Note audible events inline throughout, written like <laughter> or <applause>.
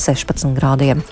16 grādiem.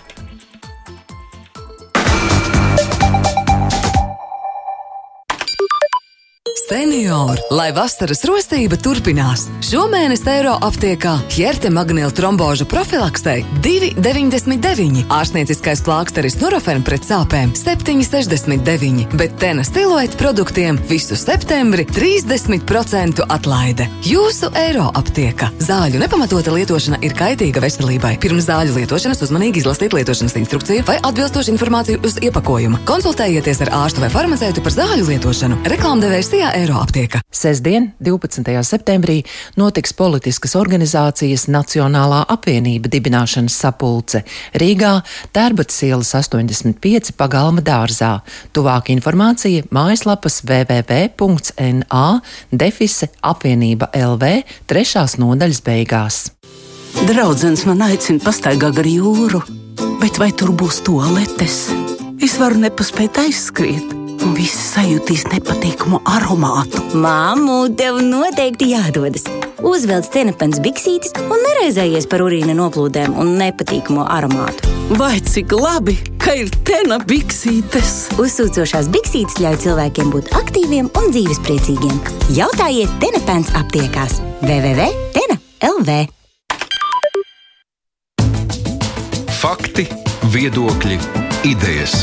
Seniori, lai vasaras rostība turpinās. Šomēnes eiro aptiekā Hjerte Magnila trombožu profilaksei 2,99, ārstnieciskais plāksteris Nurofen pret sāpēm 7,69, bet tena stiloēta produktiem visu septembri 30% atlaide. Jūsu eiro aptieka. Zāļu nepamatota lietošana ir kaitīga veselībai. Pirms zāļu lietošanas uzmanīgi izlasiet lietošanas instrukciju vai atbilstošu informāciju uz iepakojuma. Konsultējieties ar ārstu vai farmaceitu par zāļu lietošanu. Reklāmdevējs tajā eiro aptieka. Sesdien, 12. septembrī, notiks politiskas organizācijas Nacionālā apvienība dibināšanas sapulce Rīgā, Tērbats ielas 85 pagalma dārzā. Tuvāk informācija mājaslapas www.na defise apvienība LV trešās nodaļas beigās. Draudzens man aicina pastaigā gar jūru, bet vai tur būs toaletes? Es varu nepaspēt aizskriet un visi sajutīs nepatīkamu aromātu. Māmu, tev noteikti jādodas. Uzvelc cenepens biksītes un neraizējies par urīna noplūdēm un nepatīkamo aromātu. Vai cik labi, ka ir tena biksītes! Uzsūcošās biksītes ļauj cilvēkiem būt aktīviem un dzīvespriecīgiem. Jautājiet Tenepens aptiekās www.tena.lv. Fakti, viedokļi, idejas.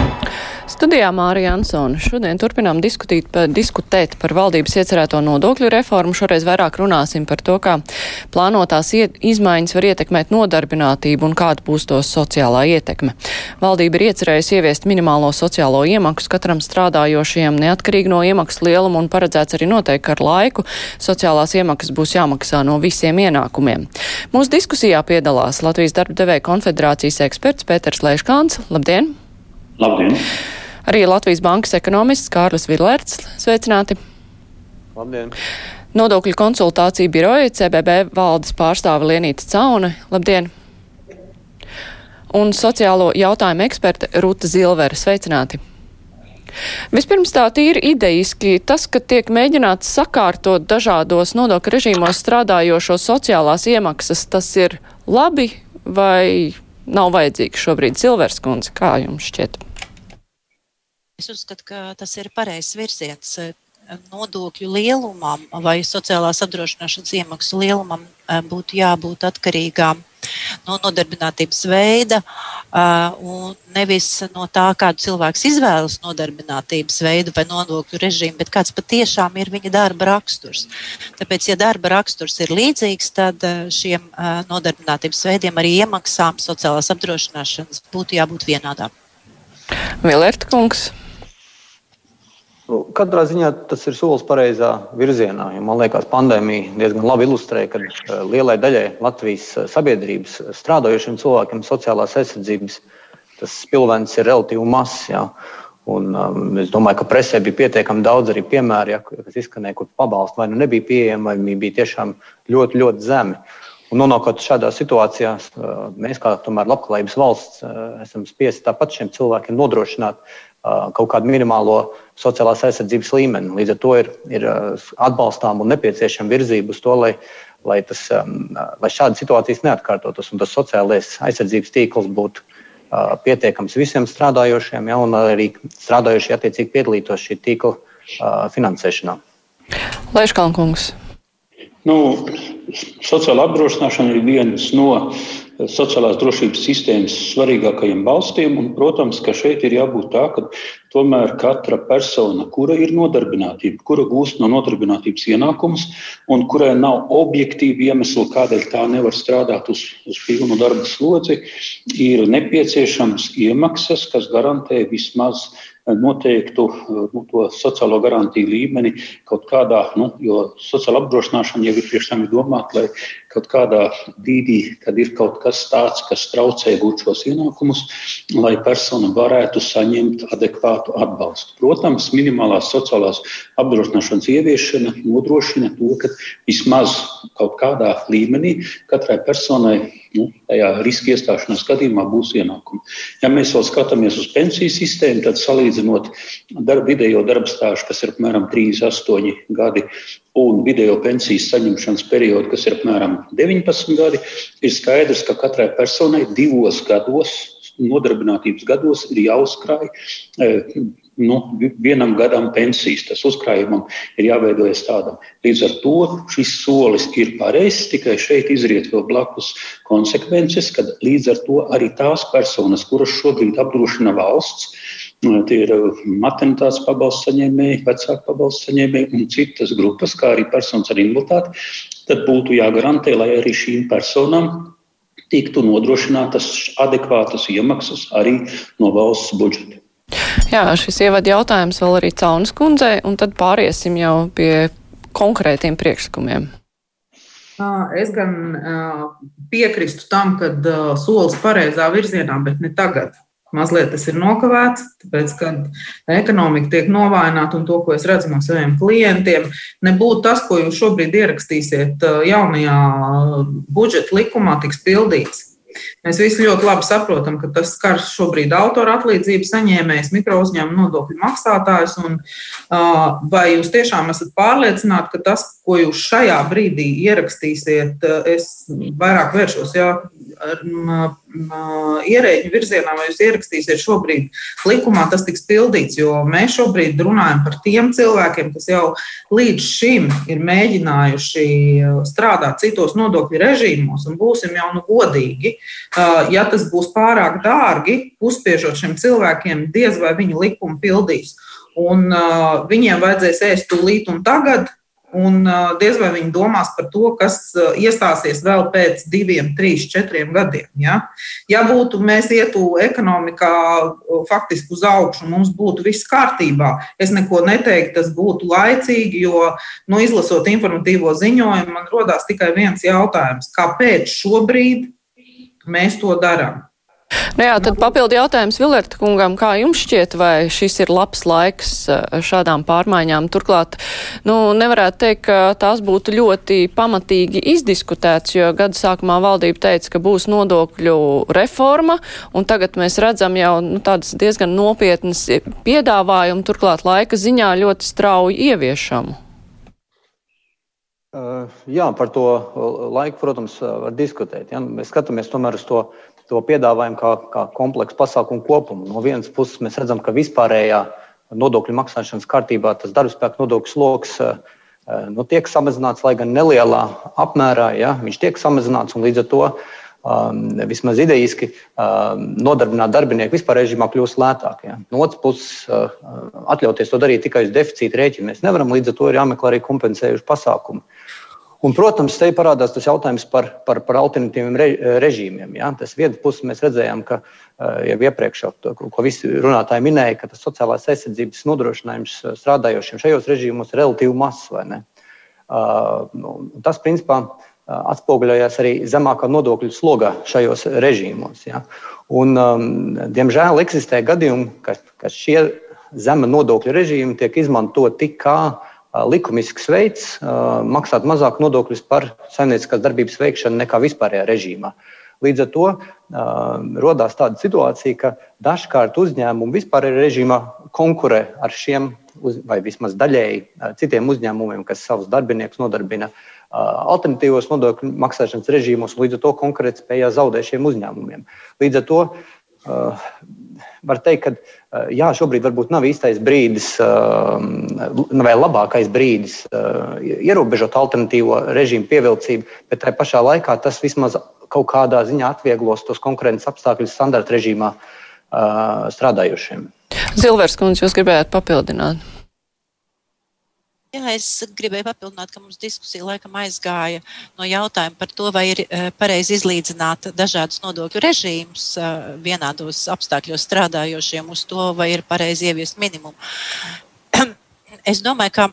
Studijā Mārija Ansona. Šodien turpinām diskutīt, diskutēt par valdības iecerēto nodokļu reformu. Šoreiz vairāk runāsim par to, kā plānotās iet, izmaiņas var ietekmēt nodarbinātību un kāda būs to sociālā ietekme. Valdība ir iecerējusi ieviest minimālo sociālo iemaksu katram strādājošajam neatkarīgi no iemaksas lieluma un paredzēts arī noteikti, ar laiku sociālās iemaksas būs jāmaksā no visiem ienākumiem. Mūsu diskusijā piedalās Latvijas darba devēja konfederācijas eksperts Pēters Leiškāns. Labdien! Labdien! Arī Latvijas bankas ekonomists Kārlis Vilērts. Sveicināti! Labdien! Nodokļu konsultāciju biroja CBB valdes pārstāve Lienīta Cauna. Labdien! Un sociālo jautājumu eksperte Ruta Zilvera. Sveicināti! Vispirms tā tīri idejiski, tas, ka tiek mēģināts sakārtot dažādos nodokļu režīmos strādājošo sociālās iemaksas, tas ir labi vai nav vajadzīgs šobrīd Silvers kundze, kā jums šķiet? Es uzskatu, ka tas ir pareizs virziens. Nodokļu lielumam vai sociālās apdrošināšanas iemaksu lielumam būtu jābūt atkarīgām no nodarbinātības veida un nevis no tā, kādu cilvēks izvēlas nodarbinātības veidu vai nodokļu režīmu, bet kāds patiešām ir viņa darba raksturs. Tāpēc, ja darba raksturs ir līdzīgs, tad šiem nodarbinātības veidiem arī iemaksām sociālās apdrošināšanas būtu jābūt vienādām. Vilērta kungs. Nu, katrā ziņā tas ir solis pareizā virzienā. Man liekas, pandēmija diezgan labi ilustrē, ka eh, lielai daļai Latvijas eh, sabiedrības strādājošiem cilvēkiem sociālās aizsardzības tas spilvens ir relatīvi mazs. Ja. Un, um, es domāju, ka presē bija pietiekami daudz arī piemēru, ja, kas izskanēja, kur pabalsti vai nu nebija pieejami, vai bija tiešām ļoti, ļoti zemi. Un nonākot šādā situācijā, mēs kā tomēr labklājības valsts esam spiesti tāpat šiem cilvēkiem nodrošināt kaut kādu minimālo sociālās aizsardzības līmeni. Līdz ar to ir, ir atbalstām un nepieciešama virzība uz to, lai, lai, tas, lai šādas situācijas neatkārtotos un tas sociālais aizsardzības tīkls būtu pietiekams visiem strādājošiem, ja, un arī strādājošie attiecīgi piedalītos šī tīkla finansēšanā. Laiškalnkungs. Nu, sociāla apdrošināšana ir viens no sociālās drošības sistēmas svarīgākajiem balstiem. Un, protams, ka šeit ir jābūt tā, ka tomēr katra persona, kura ir nodarbinātība, kura gūst no nodarbinātības ienākumus un kurai nav objektīvi iemesli, kādēļ tā nevar strādāt uz, uz pilnu darba slodzi, ir nepieciešams iemaksas, kas garantē vismaz noteiktu nu, to sociālo garantiju līmeni kaut kādā, nu, jo sociāla apdrošināšana jau ir priekš tam domāta, lai kaut kādā brīdī, kad ir kaut kas tāds, kas traucē gūt šos ienākumus, lai persona varētu saņemt adekvātu atbalstu. Protams, minimālās sociālās apdrošināšanas ieviešana nodrošina to, ka vismaz kaut kādā līmenī katrai personai nu, tajā riska iestāšanās gadījumā būs ienākumi. Ja mēs vēl skatāmies uz pensiju sistēmu, tad salīdzinājumā salīdzinot darba, vidējo darba stāžu, kas ir apmēram 38 gadi, un vidējo pensijas saņemšanas periodu, kas ir apmēram 19 gadi, ir skaidrs, ka katrai personai divos gados, nodarbinātības gados, ir jāuzkrāj nu, vienam gadam pensijas. Tas uzkrājumam ir jāveidojas tādam. Līdz ar to šis solis ir pareizs, tikai šeit izriet vēl blakus konsekvences, kad līdz ar to arī tās personas, kuras šobrīd apdrošina valsts, Tie ir maternitātes pabalstu saņēmēji, vecāku pabalstu saņēmēji un citas grupas, kā arī personas ar invaliditāti. Tad būtu jāgarantē, lai arī šīm personām tiktu nodrošinātas adekvātas iemaksas arī no valsts budžeta. Jā, šis ievada jautājums vēl arī Caunas kundzei, un tad pāriesim jau pie konkrētiem priekšlikumiem. Es gan piekrītu tam, ka solis pareizā virzienā, bet ne tagad. Mazliet tas ir nokavēts, tāpēc, ka ekonomika tiek novājināta un to, ko es redzu no saviem klientiem, nebūtu tas, ko jūs šobrīd ierakstīsiet jaunajā budžeta likumā, tiks pildīts. Mēs visi ļoti labi saprotam, ka tas skar šobrīd autora atlīdzību saņēmējs, mikro uzņēmumu nodokļu maksātājus. Un, vai jūs tiešām esat pārliecināti, ka tas, ko jūs šajā brīdī ierakstīsiet, es vairāk vēršos jā, ierēģu virzienā, vai jūs ierakstīsiet šobrīd likumā, tas tiks pildīts, jo mēs šobrīd runājam par tiem cilvēkiem, kas jau līdz šim ir mēģinājuši strādāt citos nodokļu režīmos, un būsim jau nu godīgi. Ja tas būs pārāk dārgi, uzspiežot šiem cilvēkiem, diez vai viņu likumu pildīs. Un uh, viņiem vajadzēs ēst tūlīt un tagad, un diez vai viņi domās par to, kas iestāsies vēl pēc diviem, trīs, četriem gadiem. Ja, ja būtu mēs ietu ekonomikā faktiski uz augšu, mums būtu viss kārtībā, es neko neteiktu, tas būtu laicīgi, jo, nu, izlasot informatīvo ziņojumu, man rodās tikai viens jautājums: kāpēc šobrīd? mēs to darām. Nu jā, tad papildi jautājums Vilerta kungam, kā jums šķiet, vai šis ir labs laiks eh, šādām pārmaiņām? Turklāt, nu, nevarētu teikt, ka tās būtu ļoti pamatīgi izdiskutēts, jo gada sākumā valdība teica, ka būs nodokļu reforma, un tagad mēs redzam jau nu, tādas diezgan nopietnas piedāvājumu, turklāt laika ziņā ļoti strauju ieviešamu. Uh, jā, par to laiku, protams, var diskutēt. Ja? Mēs skatāmies tomēr uz to, to piedāvājumu kā, kā kompleksu pasākumu kopumu. No vienas puses, mēs redzam, ka vispārējā nodokļu maksāšanas kārtībā tas darbspēka nodokļu sloks uh, nu, tiek samazināts, lai gan nelielā apmērā. Ja? Viņš tiek samazināts līdz ar to um, vismaz idejiski um, nodarbināt darbinieku vispār režīmā kļūst lētāk. Ja. No otras puses, uh, atļauties to darīt tikai uz deficīta rēķina mēs nevaram, līdz ar to ir jāmeklē arī kompensējuši pasākumi. Un, protams, te parādās tas jautājums par, par, par alternatīviem re, režīmiem. Ja? Tas vienas puses mēs redzējām, ka uh, jau iepriekš, ko visi runātāji minēja, ka tas sociālās aizsardzības nodrošinājums uh, strādājošiem šajos režīmos ir relatīvi mazs. Uh, tas, principā, atspoguļojās arī zemākā nodokļu slogā šajos režīmos. Ja. Un, um, diemžēl eksistē gadījumi, ka, ka šie zema nodokļu režīmi tiek izmantoti kā uh, likumisks veids maksāt mazāk nodokļus par saimnieciskās darbības veikšanu nekā vispārējā režīmā. Līdz ar to uh, radās tāda situācija, ka dažkārt uzņēmumi vispārējā režīmā konkurē ar šiem, uz, vai vismaz daļēji, citiem uzņēmumiem, kas savus darbiniekus nodarbina uh, alternatīvos nodokļu maksāšanas režīmos, līdz ar to konkurētspējā zaudē šiem uzņēmumiem. Līdz ar to uh, var teikt, ka uh, jā, šobrīd varbūt nav īstais brīdis uh, vai labākais brīdis ierobežot alternatīvo režīmu pievilcību, bet tajā pašā laikā tas vismaz kaut kādā ziņā atvieglos tos konkurences apstākļus standarta režīmā strādājošiem. Zilvers kundze, jūs gribējāt papildināt? Jā, es gribēju papildināt, ka mums diskusija laikam aizgāja no jautājuma par to, vai ir eh, pareizi izlīdzināt dažādus nodokļu režīmus eh, vienādos apstākļos strādājošiem uz to, vai ir pareizi ieviest minimumu. <clears throat> Es domāju, ka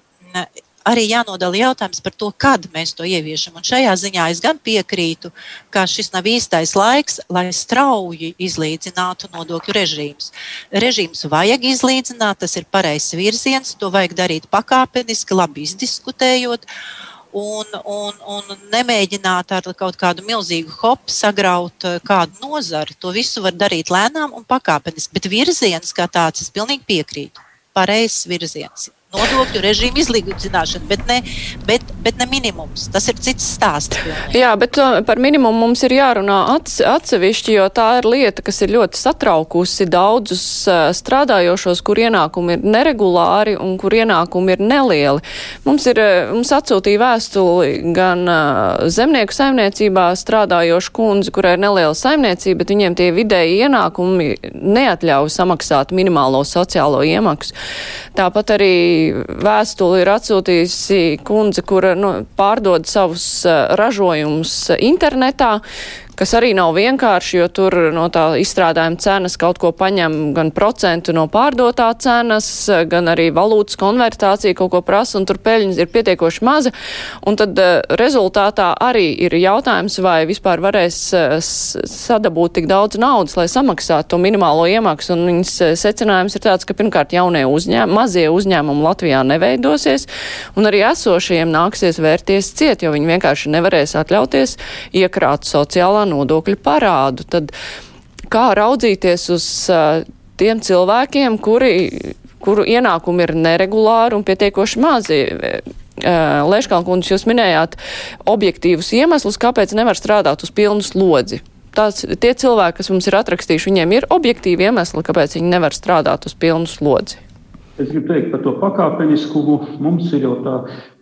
arī jānodala jautājums par to, kad mēs to ieviešam. Un šajā ziņā es gan piekrītu, ka šis nav īstais laiks, lai strauji izlīdzinātu nodokļu režīmus. Režīmus vajag izlīdzināt, tas ir pareizs virziens, to vajag darīt pakāpeniski, labi izdiskutējot. un, un, un nemēģināt ar kaut kādu milzīgu hopu sagraut eh, kādu nozari. To visu var darīt lēnām un pakāpeniski, bet virziens kā tāds, es pilnīgi piekrītu. Pareizs virziens nodokļu režīmu izlīdzināšana, bet ne, bet, bet ne minimums. Tas ir cits stāsts. Jā, bet uh, par minimumu mums ir jārunā atsevišķi, jo tā ir lieta, kas ir ļoti satraukusi daudzus uh, strādājošos, kur ienākumi ir neregulāri un kur ienākumi ir nelieli. Mums ir, uh, mums atsūtīja vēstuli gan zemnieku saimniecībā strādājošu kundzi, kurai ir neliela saimniecība, bet viņiem tie vidēji ienākumi neatļauj samaksāt minimālo sociālo iemaksu. Tāpat arī vēstuli ir atsūtījusi kundze, kura nu, pārdod savus ražojumus internetā, kas arī nav vienkārši, jo tur no tā izstrādājuma cenas kaut ko paņem gan procentu no pārdotā cenas, gan arī valūtas konvertācija kaut ko prasa, un tur peļņas ir pietiekoši maza. Un tad uh, rezultātā arī ir jautājums, vai vispār varēs uh, sadabūt tik daudz naudas, lai samaksātu to minimālo iemaksu. Un viņas uh, secinājums ir tāds, ka pirmkārt jaunie uzņēmumi, mazie uzņēmumi Latvijā neveidosies, un arī esošajiem nāksies vērties ciet, jo viņi vienkārši nevarēs atļauties iekrāt sociālā nodokļu parādu. Tad kā raudzīties uz uh, tiem cilvēkiem, kuri, kuru ienākumi ir neregulāri un pietiekoši mazi? Leškalkundze, jūs minējāt objektīvus iemeslus, kāpēc nevar strādāt uz pilnu slodzi. Tās, tie cilvēki, kas mums ir atrakstījuši, viņiem ir objektīvi iemesli, kāpēc viņi nevar strādāt uz pilnu slodzi. Es gribu teikt par to pakāpeniskumu. Mums ir jau tā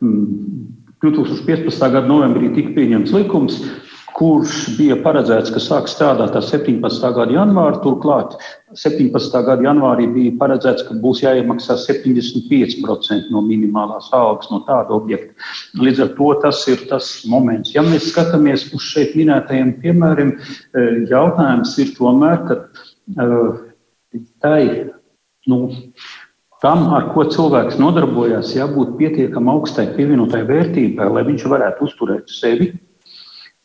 mm, 2015. gada novembrī tika pieņemts likums, kurš bija paredzēts, ka sāks strādāt ar 17. gada janvāru. Turklāt 17. gada janvārī bija paredzēts, ka būs jāiemaksā 75% no minimālās algas no tāda objekta. Līdz ar to tas ir tas moments. Ja mēs skatāmies uz šeit minētajiem piemēriem, e, jautājums ir tomēr, ka e, tai, nu, tam, ar ko cilvēks nodarbojās, jābūt pietiekami augstai pievienotai vērtībai, lai viņš varētu uzturēt sevi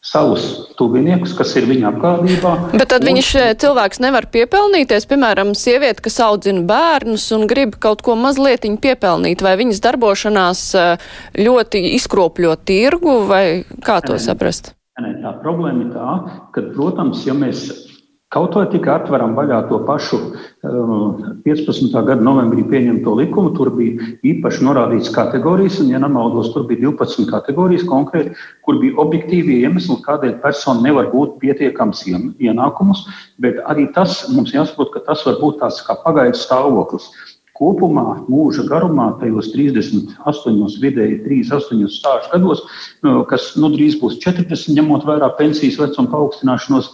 savus tuviniekus, kas ir viņa apgādībā. Bet tad un... viņš cilvēks nevar piepelnīties, piemēram, sieviete, kas audzina bērnus un grib kaut ko mazliet piepelnīt, vai viņas darbošanās eh, ļoti izkropļo tirgu, vai kā to saprast? Nē, tā problēma ir tā, ka, protams, ja mēs Kaut vai tikai atveram vaļā to pašu 15. Um, gada novembrī pieņemto likumu, tur bija īpaši norādīts kategorijas, un, ja nemaldos, tur bija 12 kategorijas konkrēti, kur bija objektīvi iemesli, kādēļ persona nevar būt pietiekams ienākumus, bet arī tas mums jāsaprot, ka tas var būt tāds kā pagaidu stāvoklis. Kopumā mūža garumā, tajos 38, vidēji 38 stāžu gados, kas nu, drīz būs 40, ņemot vērā pensijas vecuma paaugstināšanos,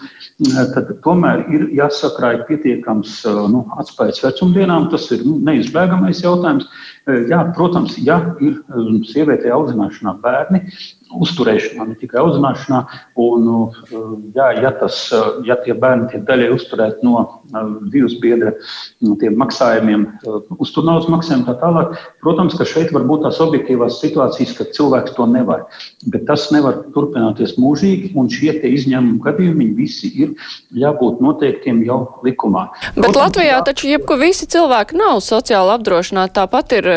tad tomēr ir jāsakrāj pietiekams nu, atspējas vecumdienām. Tas ir nu, neizbēgamais jautājums. Jā, protams, ja ir sievietei audzināšanā bērni, uzturēšanā, ne tikai audzināšanā. Un, jā, ja, tas, ja tie bērni tiek daļai uzturēti no divas biedra no tiem maksājumiem, uzturnaudas maksājumiem tā tālāk, protams, ka šeit var būt tās objektīvās situācijas, kad cilvēks to nevar. Bet tas nevar turpināties mūžīgi, un šie izņēmumi gadījumi visi ir jābūt noteiktiem jau likumā. Bet protams, Latvijā jā, taču jebko visi cilvēki nav sociāli apdrošināti. Tāpat ir,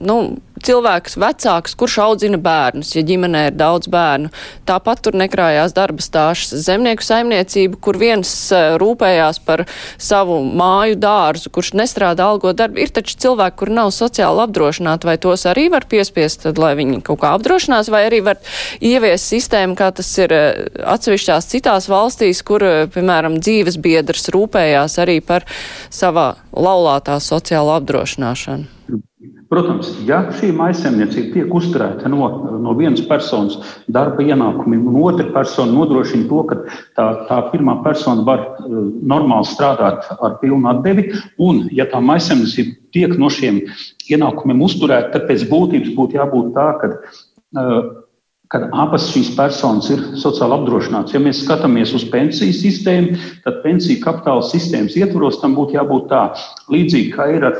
nu, cilvēks vecāks, kurš audzina bērnus, ja ģimenē ir daudz bērnu. Tāpat tur nekrājās darba stāšas zemnieku saimniecība, kur viens eh, rūpējās par savu māju dārzu, kurš nestrādā algo darbu. Ir taču cilvēki, kur nav sociāli apdrošināti, vai tos arī var piespiest, tad, lai viņi kaut kā apdrošinās, vai arī var ievies sistēmu, kā tas ir eh, atsevišķās citās valstīs, kur, eh, piemēram, dzīves biedrs rūpējās arī par savā laulātā sociālo apdrošināšanu. Protams, ja šī maisaimniecība tiek uzturēta no, no vienas personas darba ienākumiem, un otra persona nodrošina to, ka tā, tā pirmā persona var uh, normāli strādāt ar pilnu atdevi, un ja tā maisaimniecība tiek no šiem ienākumiem uzturēta, tad pēc būtības būtu jābūt tā, ka uh, kad abas šīs personas ir sociāli apdrošinātas. Ja mēs skatāmies uz pensiju sistēmu, tad pensiju kapitāla sistēmas ietvaros tam būtu jābūt tā, līdzīgi kā ir ar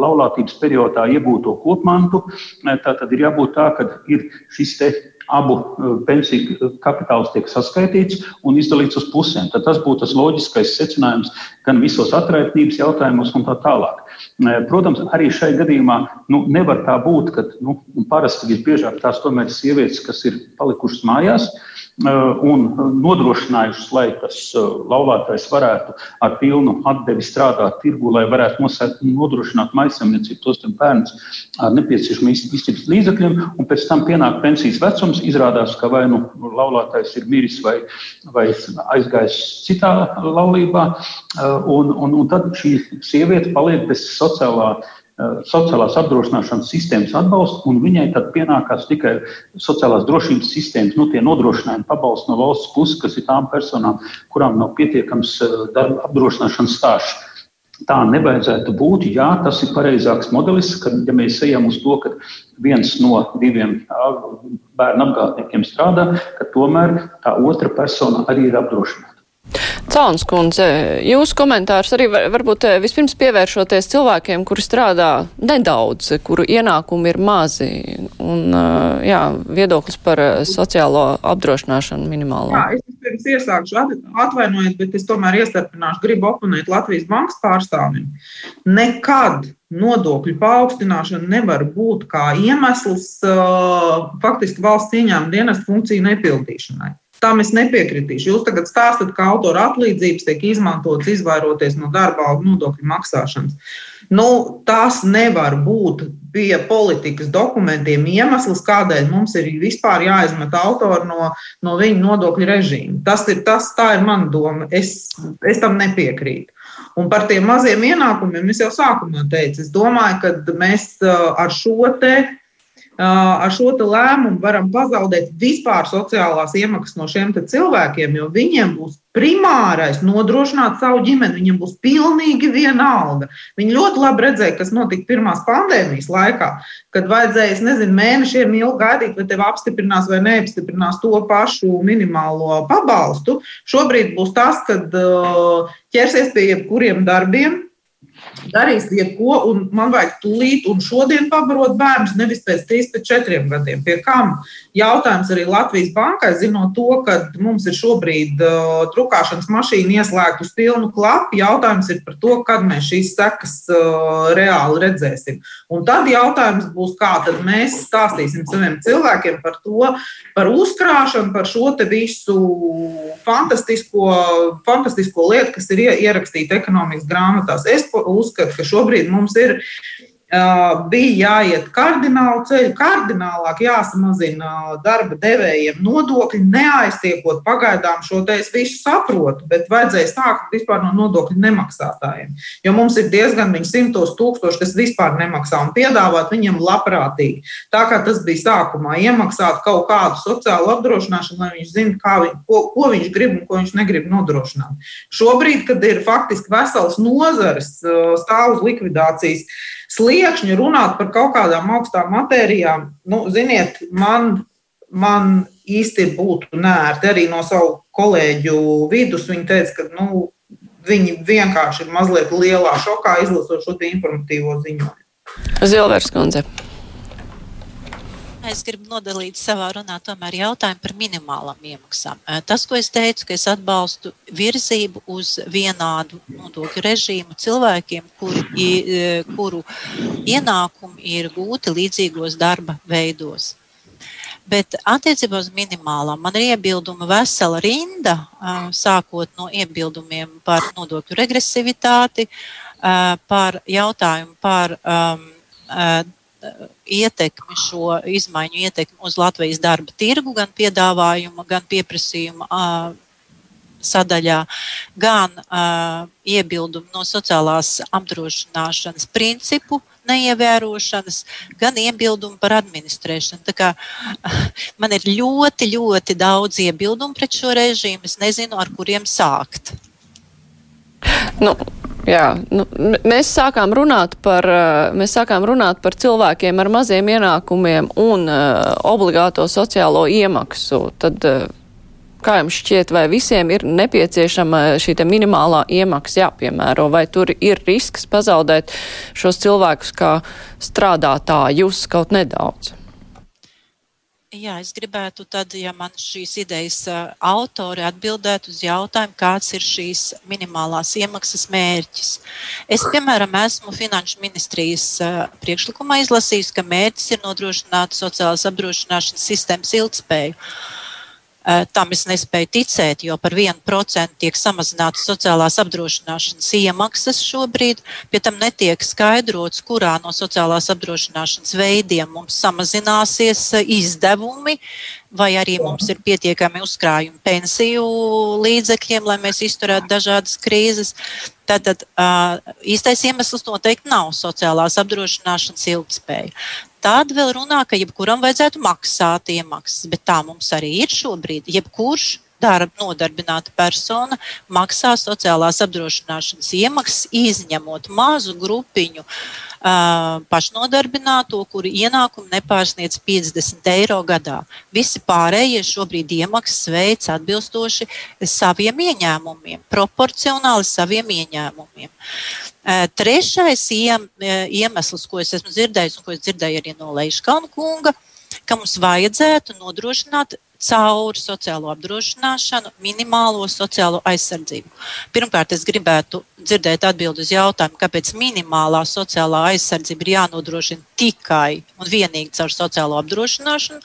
laulātības periodā iegūto kopmantu. Tā tad ir jābūt tā, ka ir šis te abu e, pensiju kapitāls tiek saskaitīts un izdalīts uz pusēm. Tad tas būtu tas loģiskais secinājums gan visos atraitnības jautājumos un tā tālāk. Protams, arī šai gadījumā nu, nevar tā būt, ka nu, parasti visbiežāk tās tomēr ir sievietes, kas ir palikušas mājās. Eh, un nodrošinājušas, lai tas eh, laulātais varētu ar pilnu atdevi strādāt tirgu, lai varētu nodrošināt maisaimniecību, tos bērnus ar nepieciešamiem izcības līdzekļiem, un pēc tam pienāk pensijas vecums. Izrādās, ka vai nu laulātais ir miris vai, vai aizgājis citā laulībā, eh, un, un, un tad šī sieviete paliek bez sociālā Eh, sociālās apdrošināšanas sistēmas atbalstu, un viņai tad pienākās tikai sociālās drošības sistēmas, nu, tie nodrošinājumi pabalsti no valsts puses, kas ir tām personām, kurām nav pietiekams eh, darba apdrošināšanas stāsts. Tā nevajadzētu būt. Jā, tas ir pareizāks modelis, kad ja mēs ejam uz to, ka viens no diviem bērnu apgādniekiem strādā, ka tomēr tā otra persona arī ir apdrošināta. Cauns kundze, jūsu komentārs arī varbūt eh, vispirms pievēršoties cilvēkiem, kuri strādā nedaudz, kuru ienākumi ir mazi, un eh, jā, viedoklis par eh, sociālo apdrošināšanu minimālo. Jā, es vispirms iesākšu atvainojiet, bet es tomēr iestarpināšu, gribu oponēt Latvijas bankas pārstāvim. Nekad nodokļu paaugstināšana nevar būt kā iemesls faktiski valsts ieņēmuma dienas funkciju nepildīšanai. Tam es nepiekritīšu. Jūs tagad stāstat, ka autora atlīdzības tiek izmantotas izvairoties no darba nodokļu maksāšanas. Nu, tas nevar būt pie politikas dokumentiem iemesls, kādēļ mums ir vispār jāizmet autori no, no viņa nodokļu režīma. Tas ir tas, tā ir mana doma. Es, es tam nepiekrītu. Un par tiem maziem ienākumiem es jau sākumā teicu, es domāju, ka mēs ar šo te ar šo lēmumu varam pazaudēt vispār sociālās iemaksas no šiem cilvēkiem, jo viņiem būs primārais nodrošināt savu ģimeni. Viņiem būs pilnīgi vienalga. Viņi ļoti labi redzēja, kas notika pirmās pandēmijas laikā, kad vajadzēja, nezinu, mēnešiem ilgi gaidīt, vai tev apstiprinās vai neapstiprinās to pašu minimālo pabalstu. Šobrīd būs tas, kad ķersies pie jebkuriem darbiem darīs jebko, un man vajag tūlīt un šodien pabarot bērnus, nevis pēc 3, pēc 4 gadiem. Pie kam jautājums arī Latvijas bankai, zinot to, ka mums ir šobrīd uh, drukāšanas mašīna ieslēgta uz pilnu klapu, jautājums ir par to, kad mēs šīs sekas uh, reāli redzēsim. Un tad jautājums būs, kā tad mēs stāstīsim saviem cilvēkiem par to, par uzkrāšanu, par šo te visu fantastisko, fantastisko lietu, kas ir ierakstīta ekonomikas grāmatās. Es uzskatu, ka šobrīd mums ir bija jāiet kardinālu ceļu, kardinālāk jāsamazina darba devējiem nodokļi, neaiztiekot pagaidām šo te es visu saprotu, bet vajadzēja sākt vispār no nodokļu nemaksātājiem. Jo mums ir diezgan viņi simtos tūkstoši, kas vispār nemaksā un piedāvāt viņiem labprātīgi. Tā kā tas bija sākumā, iemaksāt kaut kādu sociālu apdrošināšanu, lai viņš zinātu, viņ, ko, ko viņš grib un ko viņš negrib nodrošināt. Šobrīd, kad ir faktiski vesels nozares stāv uz likvidācijas, sliekšņu runāt par kaut kādām augstām matērijām, nu, ziniet, man, man īsti būtu nērti arī no savu kolēģu vidus. Viņi teica, ka nu, viņi vienkārši ir mazliet lielā šokā izlasot šo informatīvo ziņojumu. Zilvers kundze. Es gribu nodalīt savā runā tomēr jautājumu par minimālām iemaksām. Tas, ko es teicu, ka es atbalstu virzību uz vienādu nodokļu režīmu cilvēkiem, kuri, kuru ienākumi ir gūti līdzīgos darba veidos. Bet attiecībā uz minimālām man ir iebilduma vesela rinda, sākot no iebildumiem par nodokļu regresivitāti, par jautājumu par ietekmi, šo izmaiņu ietekmi uz Latvijas darba tirgu, gan piedāvājuma, gan pieprasījuma sadaļā, gan uh, iebildumi no sociālās apdrošināšanas principu neievērošanas, gan iebildumi par administrēšanu. Tā kā, man ir ļoti, ļoti daudz iebildumu pret šo režīmu. Es nezinu, ar kuriem sākt. Nu, Jā, nu, mēs, sākām runāt par, mēs sākām runāt par cilvēkiem ar maziem ienākumiem un uh, obligāto sociālo iemaksu. Tad, uh, kā jums šķiet, vai visiem ir nepieciešama šī minimālā iemaksa jāpiemēro, vai tur ir risks pazaudēt šos cilvēkus kā strādātājus kaut nedaudz? Jā, es gribētu, tad, ja man šīs idejas autori atbildētu uz jautājumu, kāds ir šīs minimālās iemaksas mērķis. Es, piemēram, esmu Finanšu ministrijas priekšlikumā izlasījis, ka mērķis ir nodrošināt sociālās apdrošināšanas sistēmas ilgspēju. Tam es nespēju ticēt, jo par 1% tiek samazinātas sociālās apdrošināšanas iemaksas šobrīd. Pie tam netiek skaidrots, kurā no sociālās apdrošināšanas veidiem mums samazināsies izdevumi, vai arī mums ir pietiekami uzkrājumi pensiju līdzekļiem, lai mēs izturētu dažādas krīzes. Tātad īstais iemesls noteikti nav sociālās apdrošināšanas ilgspēja. Tad vēl runā, ka jebkuram vajadzētu maksāt iemaksas, bet tā mums arī ir šobrīd. Jebkurš darba nodarbināta persona maksā sociālās apdrošināšanas iemaksas, izņemot mazu grupiņu uh, pašnodarbināto, kuri ienākumi nepārsniedz 50 eiro gadā. Visi pārējie šobrīd iemaksas veids atbilstoši saviem ieņēmumiem, proporcionāli saviem ieņēmumiem. Trešais iemesls, ko es esmu dzirdējis, un ko es dzirdēju arī no Leiškāna kunga, ka mums vajadzētu nodrošināt caur sociālo apdrošināšanu minimālo sociālo aizsardzību. Pirmkārt, es gribētu dzirdēt atbildi uz jautājumu, kāpēc minimālā sociālā aizsardzība ir jānodrošina tikai un vienīgi caur sociālo apdrošināšanu.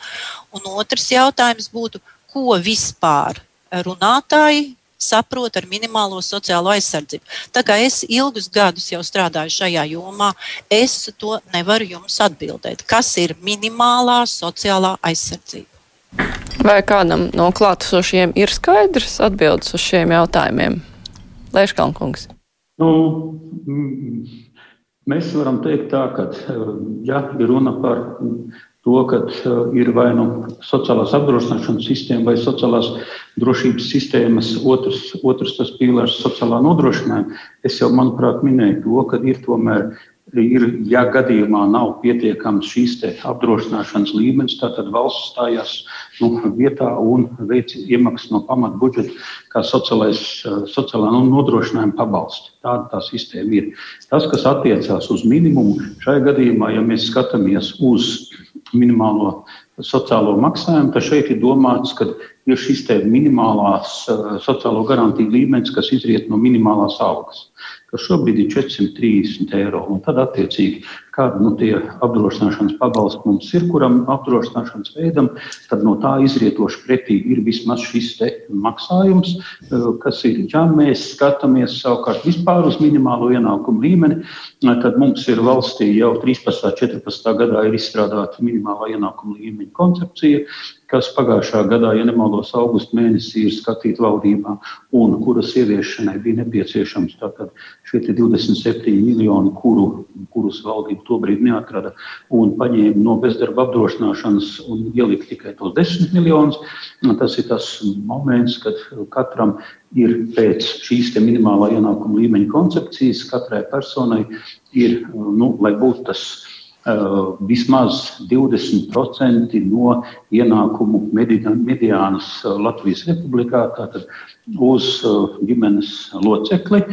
Un otrs jautājums būtu, ko vispār runātāji saprot ar minimālo sociālo aizsardzību. Tā kā es ilgus gadus jau strādāju šajā jomā, es to nevaru jums atbildēt. Kas ir minimālā sociālā aizsardzība? Vai kādam no klātesošiem ir skaidrs atbildes uz šiem jautājumiem? Lēškalnkungs. Nu, mēs varam teikt tā, ka, ja ir runa par to, ka uh, ir vai nu sociālās apdrošināšanas sistēma vai sociālās drošības sistēmas otrs, otrs tas pīlārs sociālā nodrošinājuma. Es jau, manuprāt, minēju to, ka ir tomēr ir, ja gadījumā nav pietiekams šīs apdrošināšanas līmenis, tad valsts stājās nu, vietā un veic iemaksas no pamata budžeta, kā sociālais, sociālā nu, nodrošinājuma pabalsti. Tāda tā sistēma ir. Tas, kas attiecās uz minimumu, šajā gadījumā, ja mēs skatāmies uz minimālo sociālo maksājumu, tad šeit ir domāts, ka ir šis minimālās sociālo garantiju līmenis, kas izriet no minimālās algas kas šobrīd ir 430 eiro. Tad, attiecīgi, kāda nu, tie apdrošināšanas pabalsti mums ir, kuram apdrošināšanas veidam, tad no tā izrietoši pretī ir vismaz šis maksājums, eh, kas ir, ja mēs skatāmies savukārt vispār uz minimālo ienākumu līmeni, tad mums ir valstī jau 13. un 14. gadā ir izstrādāta minimālā ienākuma līmeņa koncepcija, kas pagājušā gadā, ja nemaldos, augusta mēnesī ir skatīta valdībā un kuras ieviešanai bija nepieciešams šie 27 miljoni, kuru, kurus valdība tobrīd neatrada un paņēma no bezdarba apdrošināšanas un ielika tikai tos 10 miljonus. Tas ir tas moments, kad katram ir pēc šīs minimālā ienākuma līmeņa koncepcijas, katrai personai ir, nu, lai būtu tas vismaz 20% no ienākumu mediānas eh, Latvijas republikā tātad, uz eh, ģimenes locekli.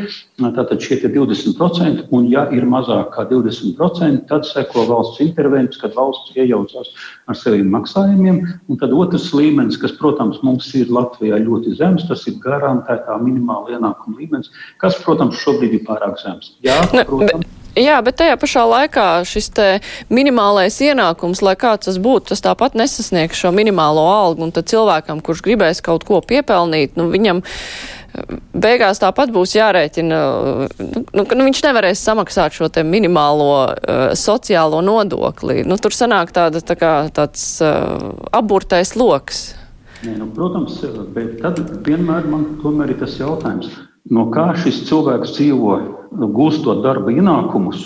Tātad šie ir 20%, un ja ir mazāk kā 20%, tad seko valsts intervences, kad valsts iejaucās ar saviem maksājumiem. Un tad otrs līmenis, kas, protams, mums ir Latvijā ļoti zems, tas ir garantētā minimāla ienākuma līmenis, kas, protams, šobrīd ir pārāk zems. Jā, protams. Jā, bet tajā pašā laikā šis minimālais ienākums, lai kāds tas būtu, tas tāpat nesasniegs šo minimālo algu. Un tad cilvēkam, kurš gribēs kaut ko piepelnīt, nu, viņam eh, beigās tāpat būs jārēķina, nu, nu, nu viņš nevarēs samaksāt šo minimālo uh, sociālo nodokli. Nu, tur sanāk tāda, tā kā, tāds uh, aburtais loks. Nē, nu, protams, bet tad vienmēr man tomēr ir tas jautājums no kā šis cilvēks dzīvo, gūstot darba ienākumus.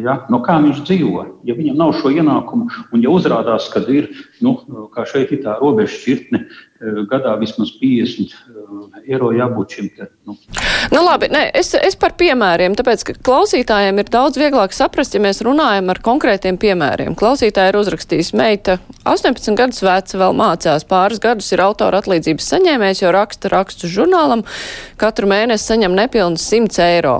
Ja? No kā viņš dzīvo? Ja viņam nav šo ienākumu, un ja uzrādās, ka ir, nu, kā šeit ir tā robeža šķirtne, gadā vismaz 50 eiro jābūt šim. Te, nu. Nu, labi, nē, es, es par piemēriem, tāpēc, ka klausītājiem ir daudz vieglāk saprast, ja mēs runājam ar konkrētiem piemēriem. Klausītāji ir uzrakstījis meita 18 gadus veca, vēl mācās pāris gadus, ir autora atlīdzības saņēmējs, jo raksta rakstu žurnālam, katru mēnesi saņem nepilnus 100 eiro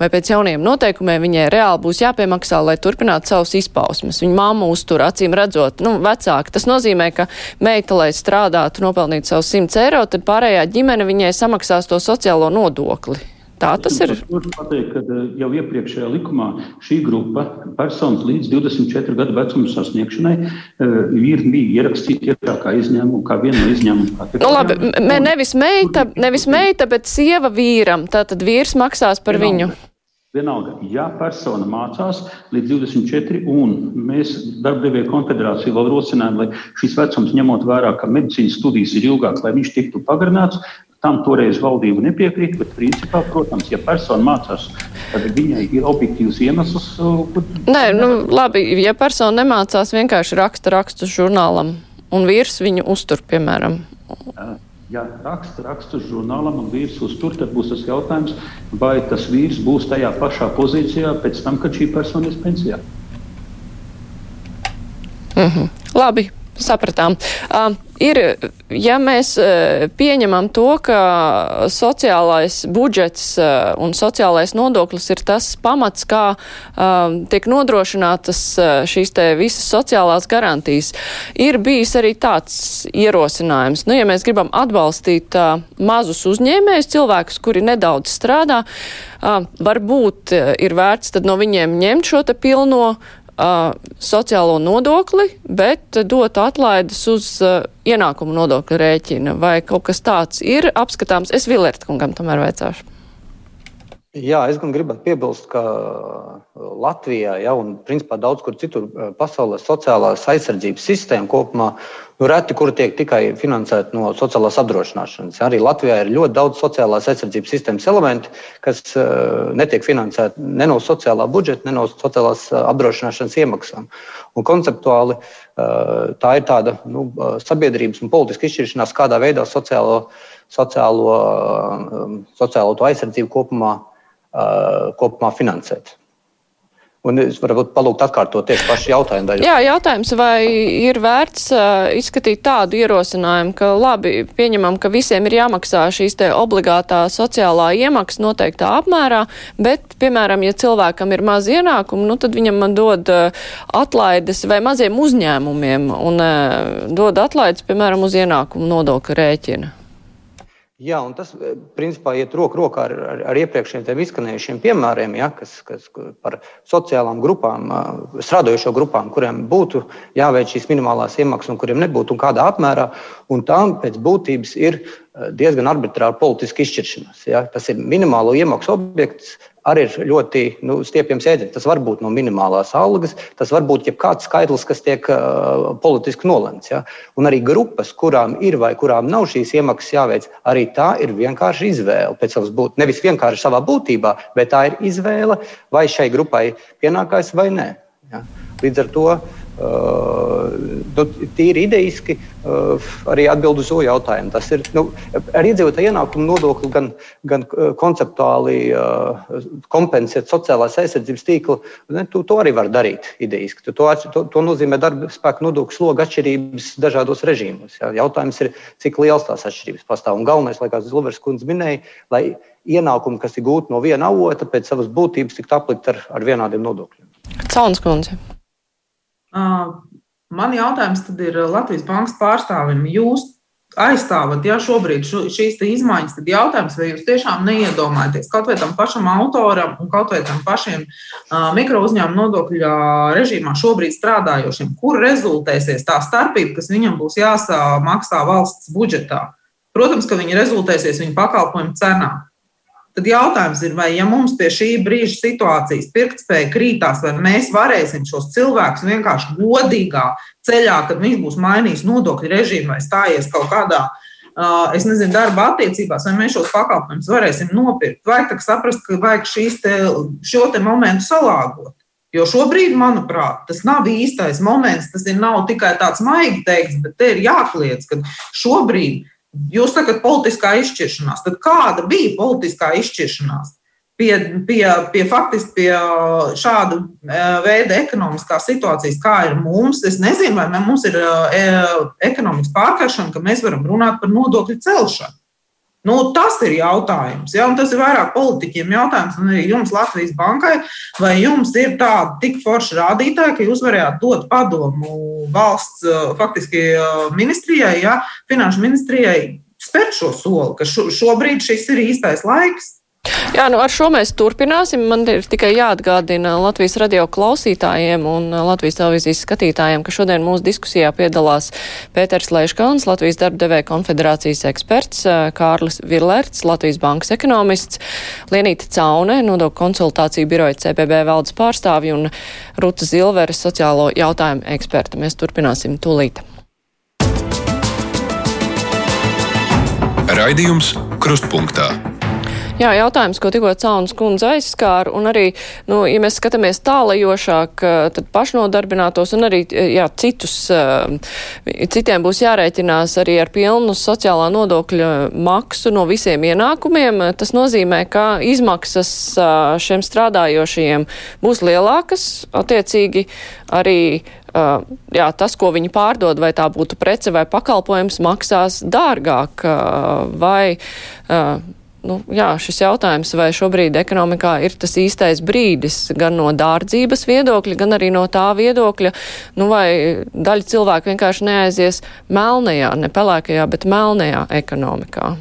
vai pēc jauniem noteikumiem viņai reāli būs jāpiemaksā, lai turpinātu savus izpausmes. Viņa mamma uztur acīm redzot, nu, vecāki. Tas nozīmē, ka meita, lai strādātu, nopelnītu savus 100 eiro, tad pārējā ģimene viņai samaksās to sociālo nodokli. Tā tas ir. Pateikt, ka eh, jau iepriekšējā likumā šī grupa personas līdz 24 gadu vecuma sasniegšanai eh, ir bija ierakstīta kā izņēmuma, kā viena no izņēmumiem. Nu, labi, nevis meita, nevis meita, bet sieva vīram. Tātad vīrs maksās par viņu. Vienalga, ja persona mācās līdz 24, un mēs darbdevēja konfederācija vēl rosinājām, lai šis vecums ņemot vērā, ka medicīnas studijas ir ilgākas, lai viņš tiktu pagarināts, tam toreiz valdība nepiekrīt, bet principā, protams, ja persona mācās, tad viņai ir objektīvs iemesls. Nē, nu, labi, ja persona nemācās, vienkārši raksta rakstu žurnālam, un vīrs viņu uztur, piemēram. Jā Ja raksta rakstus žurnālam un vīrs uztur, tad būs tas jautājums, vai tas vīrs būs tajā pašā pozīcijā pēc tam, kad šī persona ir pensijā. Mm -hmm. Labi, sapratām. Uh, ir, ja mēs pieņemam to, ka sociālais budžets un sociālais nodoklis ir tas pamats, kā tiek nodrošinātas šīs te visas sociālās garantijas, ir bijis arī tāds ierosinājums. Nu, ja mēs gribam atbalstīt mazus uzņēmējus, cilvēkus, kuri nedaudz strādā, varbūt ir vērts tad no viņiem ņemt šo te pilno uh, sociālo nodokli, bet dot atlaides uz uh, ienākumu nodokļa rēķina. Vai kaut kas tāds ir apskatāms? Es Vilert kungam tomēr veicāšu. Jā, es gan gribētu piebilst, ka Latvijā, ja, un principā daudz kur citur pasaulē, sociālās aizsardzības sistēma kopumā nu, reti, kur tiek tikai finansēta no sociālās apdrošināšanas. Arī Latvijā ir ļoti daudz sociālās aizsardzības sistēmas elementu, kas uh, netiek finansēti ne no sociālā budžeta, ne no sociālās apdrošināšanas iemaksām. Un konceptuāli uh, tā ir tāda nu, sabiedrības un politiska izšķiršanās, kādā veidā sociālo, sociālo, um, sociālo aizsardzību kopumā Uh, kopumā finansēt. Un es varu palūgt atkārtot tieši pašu jautājumu daļu. Jā, jautājums, vai ir vērts uh, izskatīt tādu ierosinājumu, ka labi, pieņemam, ka visiem ir jāmaksā šīs te obligātā sociālā iemaksa noteiktā apmērā, bet, piemēram, ja cilvēkam ir maz ienākumu, nu tad viņam dod uh, atlaides vai maziem uzņēmumiem un uh, dod atlaides, piemēram, uz ienākumu nodokļa rēķina. Jā, un tas eh, principā iet roku rokā ar, ar, ar iepriekšējiem izskanējušiem piemēriem, ja, kas, kas par sociālām grupām, eh, strādājošo grupām, kuriem būtu jāveic šīs minimālās iemaksas un kuriem nebūtu un kādā apmērā. Un tām pēc būtības ir eh, diezgan arbitrāra politiska izšķiršanās. Ja. Tas ir minimālo iemaksu objekts, arī ir ļoti nu, stiepjams jēdziens. Tas var būt no minimālās algas, tas var būt jebkāds skaitlis, kas tiek uh, politiski nolemts. Ja? Un arī grupas, kurām ir vai kurām nav šīs iemaksas jāveic, arī tā ir vienkārši izvēle. Pēc savas būtības, nevis vienkārši savā būtībā, bet tā ir izvēle, vai šai grupai pienākās vai nē. Ja? Līdz ar to nu, tīri idejiski uh, arī atbild uz šo jautājumu. Tas ir nu, ar iedzīvotāju ienākumu nodokli gan, gan uh, konceptuāli kompensēt sociālās aizsardzības tīklu. Ne, tu, to arī var darīt idejiski. Tu, to, to, to nozīmē darba spēka nodokļu sloga atšķirības dažādos režīmos. Jā. Jautājums ir, cik liels tās atšķirības pastāv. Un galvenais, lai kā Zilvers kundze minēja, lai ienākumi, kas ir gūti no viena avota, pēc savas būtības tiktu aplikt ar, ar vienādiem nodokļiem. Cauns kundze. Man jautājums tad ir Latvijas bankas pārstāvim. Jūs aizstāvat ja, šobrīd šīs izmaiņas, tad jautājums, vai jūs tiešām neiedomājaties kaut vai tam pašam autoram un kaut vai tam pašiem uh, mikro uzņēmumu nodokļu režīmā šobrīd strādājošiem, kur rezultēsies tā starpība, kas viņam būs jāsamaksā valsts budžetā. Protams, ka viņi rezultēsies viņa pakalpojumu cenā. Tad jautājums ir, vai ja mums pie šī brīža situācijas pirktspēja krītās, vai mēs varēsim šos cilvēkus vienkārši godīgā ceļā, kad viņš būs mainījis nodokļu režīmu vai stājies kaut kādā, es nezinu, darba attiecībās, vai mēs šos pakalpojumus varēsim nopirkt. Vajag tā saprast, ka vajag te, šo te momentu salāgot. Jo šobrīd, manuprāt, tas nav īstais moments. Tas ir nav tikai tāds maigi teikts, bet te ir jākliedz, ka šobrīd jūs sakat politiskā izšķiršanās. Tad kāda bija politiskā izšķiršanās? Pie, pie, pie faktiski pie šāda e, veida ekonomiskās situācijas, kā ir mums, es nezinu, vai mums ir e, ekonomikas pārkaršana, ka mēs varam runāt par nodokļu celšanu. Nu, tas ir jautājums. Ja? Un tas ir vairāk politiķiem jautājums, un arī jums, Latvijas bankai, vai jums ir tāda tik forša rādītāja, ka jūs varētu dot padomu valsts faktiski ministrijai, ja? finanšu ministrijai, spērt šo soli, ka šobrīd šis ir īstais laiks. Jā, nu ar šo mēs turpināsim. Man ir tikai jāatgādina Latvijas radio klausītājiem un Latvijas televīzijas skatītājiem, ka šodien mūsu diskusijā piedalās Pēters Leiškauns, Latvijas darbdevēja konfederācijas eksperts, Kārlis Villerts, Latvijas bankas ekonomists, Lienīta Caune, nodokļu konsultāciju biroja CPB valdes pārstāvji un Ruta Zilveres, sociālo jautājumu eksperta. Mēs turpināsim tūlīt. Raidījums Krustpunktā. Jā, jautājums, ko tikko Caunas kundze aizskāra, un arī, nu, ja mēs skatāmies tālajošāk, tad pašnodarbinātos un arī, jā, citus, citiem būs jārēķinās arī ar pilnu sociālā nodokļa maksu no visiem ienākumiem. Tas nozīmē, ka izmaksas šiem strādājošajiem būs lielākas, attiecīgi arī Uh, jā, tas, ko viņi pārdod, vai tā būtu prece vai pakalpojums, maksās dārgāk. Uh, vai uh, nu, jā, šis jautājums, vai šobrīd ekonomikā ir tas īstais brīdis gan no dārdzības viedokļa, gan arī no tā viedokļa, nu, vai daļa cilvēku vienkārši neaizies melnajā, ne pelēkajā, bet melnajā ekonomikā.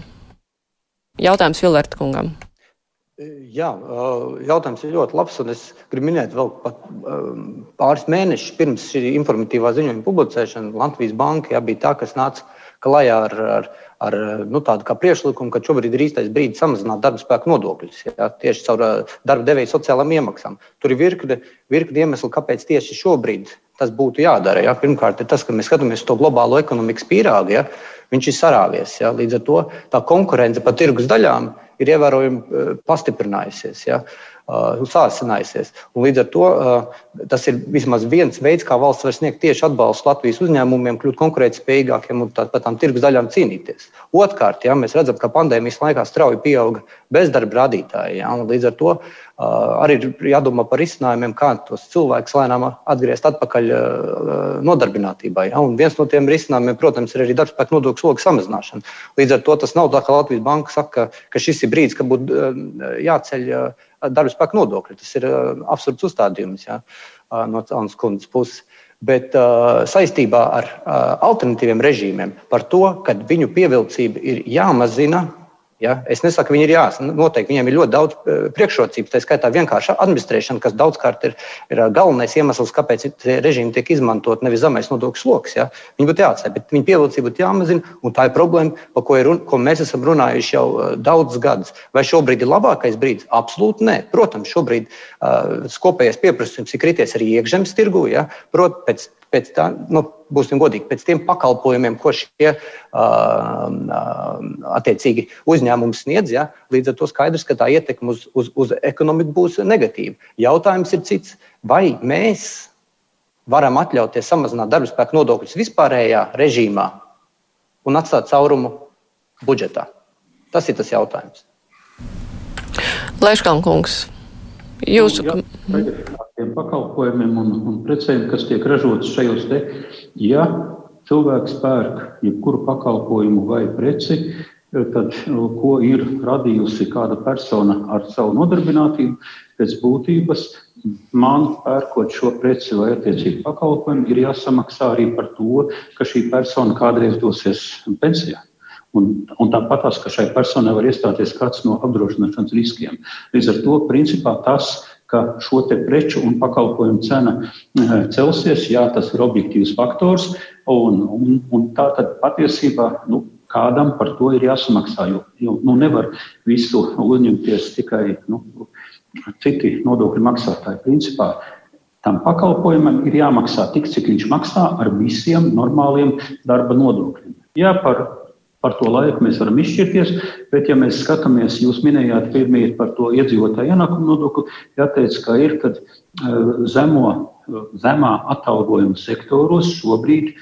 Jautājums Vilerta kungam. Jā, jautājums ir ļoti labs. Es gribu minēt, vēl pat pāris mēnešus pirms šī informatīvā ziņojuma publicēšanas Latvijas Banka jā, bija tā, kas nāca klajā ar, ar ar nu, tādu priekšlikumu, ka šobrīd ir īstais brīdis samazināt darba spēku nodokļus. Ja, tieši caur darba devēja sociālām iemaksām. Tur ir virkne, virkne iemeslu, kāpēc tieši šobrīd tas būtu jādara. Ja. Pirmkārt, ir tas, ka mēs skatāmies to globālo ekonomikas pīrāgu. Ja. Viņš ir sarāvies. Ja. Līdz ar to tā konkurence pa tirgus daļām ir ievērojami pastiprinājusies. Ja uh, sāsinājusies. Un līdz ar to uh, tas ir vismaz viens veids, kā valsts var sniegt tieši atbalstu Latvijas uzņēmumiem, kļūt konkurētspējīgākiem un par tām tirgus daļām cīnīties. Otrkārt, ja, mēs redzam, ka pandēmijas laikā strauji pieauga bezdarba rādītāji. Ja, līdz ar to uh, arī ir jādomā par risinājumiem, kā tos cilvēkus lēnām atgriezt atpakaļ uh, nodarbinātībai. Ja, un viens no tiem risinājumiem, protams, ir arī darbspēka nodokļu slogu samazināšana. Līdz ar to tas nav tā, ka Latvijas banka saka, ka šis ir brīdis, kad būtu uh, jāceļ. Uh, darba spēka nodokļi. Tas ir uh, absurds uzstādījums ja, uh, no Cēlonas kundzes puses. Bet uh, saistībā ar uh, alternatīviem režīmiem par to, ka viņu pievilcība ir jāmazina Ja? Es nesaku, viņi ir jāsaka. Noteikti viņiem ir ļoti daudz eh, priekšrocības, tā skaitā vienkārša administrēšana, kas daudzkārt ir, ir eh, galvenais iemesls, kāpēc režīmi tiek izmantot nevis zemais nodokļu sloks. Ja? Viņi būtu jāatstāj, bet viņu pievilcība būtu jāmazina, tā ir problēma, par ko, ir, ko mēs esam runājuši jau eh, daudzus gadus. Vai šobrīd ir labākais brīdis? Absolūti nē. Protams, šobrīd uh, kopējais pieprasījums ir krities arī iekšzemes tirgū. Ja? Protams, pēc tā, nu, būsim godīgi, pēc tiem pakalpojumiem, ko šie attiecīgi uzņēmumi sniedz, ja, līdz ar to skaidrs, ka tā ietekme uz, uz, uz ekonomiku būs negatīva. Jautājums ir cits. Vai mēs varam atļauties samazināt darba spēku nodokļus vispārējā režīmā un atstāt caurumu budžetā? Tas ir tas jautājums. Lēškalnkungs. Jūsu nu, tiem pakalpojumiem un, un precēm, kas tiek ražotas šajos te, ja cilvēks pērk jebkuru pakalpojumu vai preci, tad ko ir radījusi kāda persona ar savu nodarbinātību, pēc būtības man pērkot šo preci vai attiecīgu pakalpojumu, ir jāsamaksā arī par to, ka šī persona kādreiz dosies pensijā. Un, un tāpat tās, ka šai personai var iestāties kāds no apdrošināšanas riskiem. Līdz ar to, principā, tas, ka šo preču un pakalpojumu cena eh, celsies, jā, tas ir objektīvs faktors. Un, un, un tā tad patiesībā nu, kādam par to ir jāsamaksā. Jo, jo nu, nevar visu uzņemties tikai nu, citi nodokļu maksātāji. Principā tam pakalpojumam ir jāmaksā tik, cik viņš maksā ar visiem normāliem darba nodokļiem. Ja par Par to laiku mēs varam izšķirties, bet, ja mēs skatāmies, jūs minējāt pirmie par to iedzīvotāju ienākumu nodokli, jāteic, ka ir, kad zemo, zemā atalgojuma sektoros šobrīd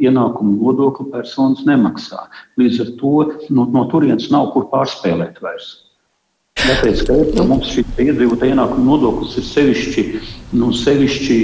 ienākumu nodokli personas nemaksā. Līdz ar to no, no turienes nav kur pārspēlēt vairs. Tāpēc, ka mums šī iedzīvotāja ienākuma nodoklis ir sevišķi, nu, sevišķi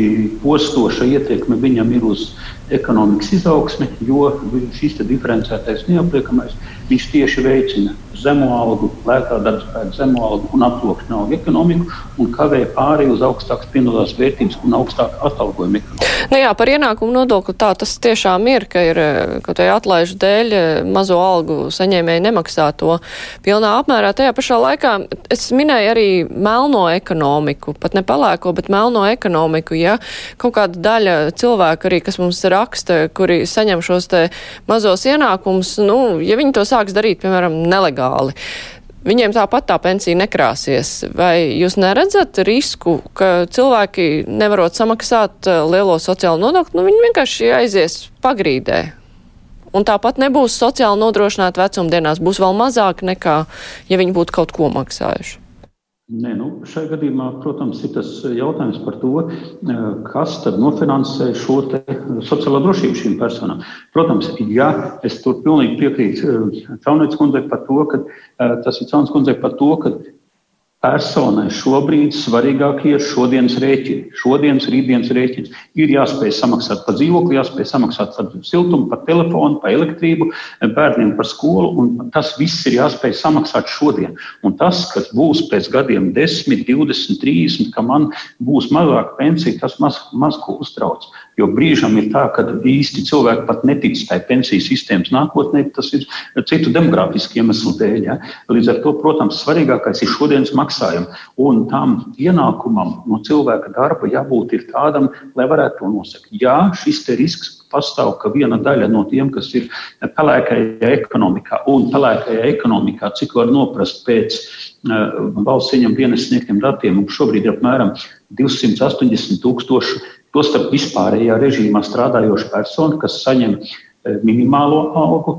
postoša ietekme viņam ir uz ekonomikas izaugsmi, jo šis diferencētais neapliekamais viņš tieši veicina zemo algu, lētā darba spēka zemo algu un aploksņa algu ekonomiku un kavē pāri uz augstākas pievienotās vērtības un augstāku atalgojumu ekonomiku. Nu jā, par ienākumu nodokli tā tas tiešām ir, ka ir kaut vai atlaižu dēļ mazo algu saņēmēji nemaksā to pilnā apmērā. Tajā pašā laikā es minēju arī melno ekonomiku, pat ne palēko, bet melno ekonomiku, ja kaut kāda daļa cilvēku arī, kas mums raksta, kuri saņem šos te mazos ienākumus, nu, ja viņi to sāks darīt, piemēram, nelegāli. Viņiem tāpat tā pensija nekrāsies. Vai jūs neredzat risku, ka cilvēki nevarot samaksāt uh, lielo sociālo nodokli, nu viņi vienkārši aizies pagrīdē? Un tāpat nebūs sociāli nodrošināti vecumdienās, būs vēl mazāk nekā, ja viņi būtu kaut ko maksājuši. Nē, nu, šajā gadījumā, protams, ir tas jautājums par to, eh, kas tad nofinansē šo sociālo drošību šīm personām. Protams, ja es tur pilnīgi piekrītu eh, Caunētas kundzei par to, ka eh, tas ir Caunas kundzei par to, ka Personai šobrīd svarīgākie ir šodienas rēķini. Šodienas, rītdienas rēķins ir jāspēj samaksāt par dzīvokli, jāspēj samaksāt par siltumu, par telefonu, par elektrību, bērniem par skolu. Tas viss ir jāspēj samaksāt šodien. Un tas, kas būs pēc gadiem, 10, 20, 30, ka man būs mazāka pensija, tas maz, maz ko uztrauc. Jo brīžam ir tā, ka īsti cilvēki pat netic tai pensiju sistēmas nākotnē, tas ir citu demografisku iemeslu dēļ. Ja? Līdz ar to, protams, svarīgākais ir šodienas maksājumi. Un tam ienākumam no cilvēka darba jābūt tādam, lai varētu to nosakt. Jā, šis risks pastāv, ka viena daļa no tiem, kas ir pelēkajā ekonomikā un pelēkajā ekonomikā, cik var noprast pēc uh, valsts ieņem dienas sniegtiem datiem, mums šobrīd ir apmēram 280 tūkstoši Tostarp vispārējā režīmā strādājoša persona, kas saņem eh, minimālo algu,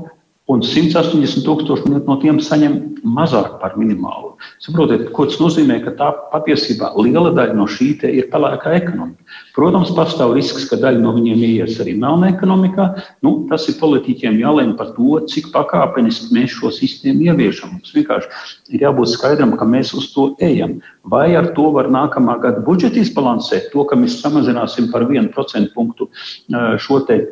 un 180 tūkstoši no tiem saņem mazāk par minimālo. Saprotiet, ko tas nozīmē, ka tā patiesībā liela daļa no šī ir pelēkā ekonomika. Protams, pastāv risks, ka daļa no viņiem ies arī melnā ekonomikā. Nu, tas ir politiķiem jālēm par to, cik pakāpeniski mēs šo sistēmu ieviešam. Mums vienkārši ir jābūt skaidram, ka mēs uz to ejam. Vai ar to var nākamā gada budžeta izbalansēt to, ka mēs samazināsim par 1% punktu eh, šo te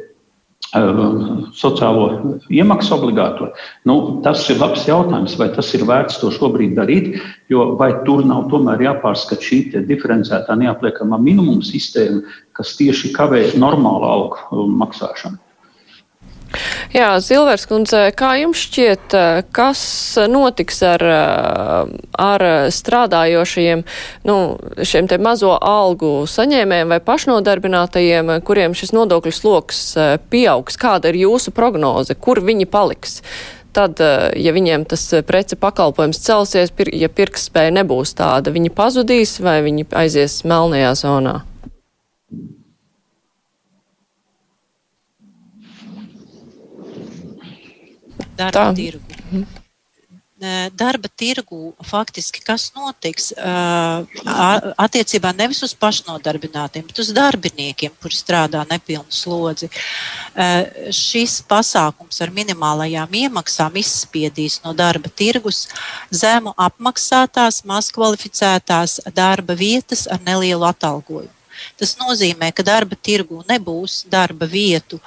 sociālo iemaksu obligāto? Nu, tas ir labs jautājums, vai tas ir vērts to šobrīd darīt, jo vai tur nav tomēr jāpārskata šī diferencētā neapliekamā minimuma sistēma, kas tieši kavē normālu algu maksāšanu. Jā, Silvers kundze, kā jums šķiet, eh, kas notiks ar, eh, ar strādājošajiem, nu, šiem te mazo algu saņēmējiem vai pašnodarbinātajiem, kuriem šis nodokļu sloks eh, pieaugs? Kāda ir jūsu prognoze? Kur viņi paliks? Tad, ja viņiem tas prece pakalpojums celsies, ja pirkstspēja nebūs tāda, viņi pazudīs vai viņi aizies melnajā zonā? Darba Tā. tirgu. Mhm. Darba tirgu faktiski kas notiks attiecībā nevis uz pašnodarbinātiem, bet uz darbiniekiem, kuri strādā nepilnu slodzi. Šis pasākums ar minimālajām iemaksām izspiedīs no darba tirgus zemu apmaksātās, maz kvalificētās darba vietas ar nelielu atalgojumu. Tas nozīmē, ka darba tirgu nebūs darba vietu,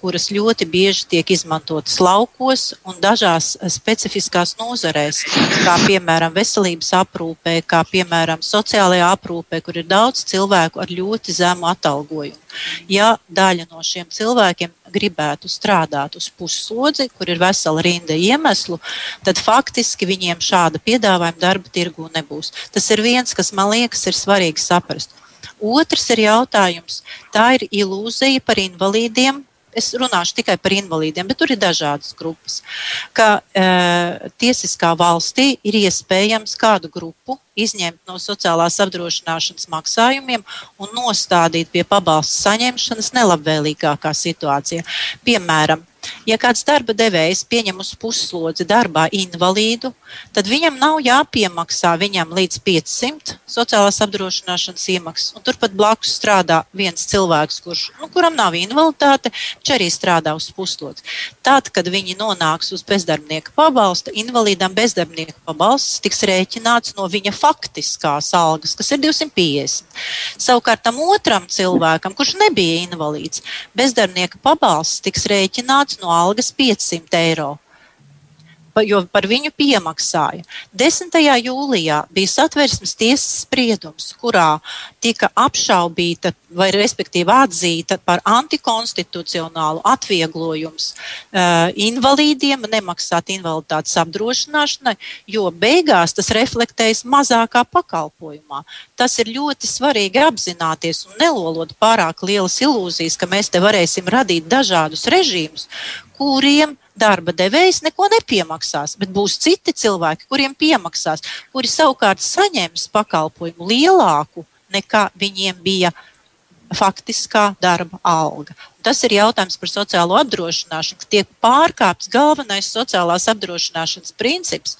kuras ļoti bieži tiek izmantotas laukos un dažās specifiskās nozarēs, kā piemēram veselības aprūpē, kā piemēram sociālajā aprūpē, kur ir daudz cilvēku ar ļoti zemu atalgojumu. Ja daļa no šiem cilvēkiem gribētu strādāt uz pusslodzi, kur ir vesela rinda iemeslu, tad faktiski viņiem šāda piedāvājuma darba tirgū nebūs. Tas ir viens, kas man liekas, ir svarīgi saprast. Otrs ir jautājums. Tā ir ilūzija par invalīdiem. Es runāšu tikai par invalīdiem, bet tur ir dažādas grupas. Ka e, tiesiskā valstī ir iespējams kādu grupu izņemt no sociālās apdrošināšanas maksājumiem un nostādīt pie pabalstu saņemšanas nelabvēlīgākā situācijā. Piemēram, Ja kāds darba devējs pieņem uz puslodzi darbā invalīdu, tad viņam nav jāpiemaksā viņam līdz 500 sociālās apdrošināšanas iemaksas. Un turpat blakus strādā viens cilvēks, kurš, nu, kuram nav invaliditāte, viņš arī strādā uz puslodzi. Tad, kad viņi nonāks uz bezdarbnieka pabalsta, invalīdam bezdarbnieka pabalsts tiks rēķināts no viņa faktiskās algas, kas ir 250. Savukārt tam otram cilvēkam, kurš nebija invalīds, bezdarbnieka pabalsts tiks rēķināts no algas 500 eiro jo par viņu piemaksāja. 10. jūlijā bija satversmes tiesas spriedums, kurā tika apšaubīta vai respektīvi atzīta par antikonstitucionālu atvieglojums uh, invalīdiem nemaksāt invaliditātes apdrošināšanai, jo beigās tas reflektējas mazākā pakalpojumā. Tas ir ļoti svarīgi apzināties un nelolot pārāk lielas ilūzijas, ka mēs te varēsim radīt dažādus režīmus, kuriem darba devējs neko nepiemaksās, bet būs citi cilvēki, kuriem piemaksās, kuri savukārt saņems pakalpojumu lielāku nekā viņiem bija faktiskā darba alga. Tas ir jautājums par sociālo apdrošināšanu, ka tiek pārkāpts galvenais sociālās apdrošināšanas princips,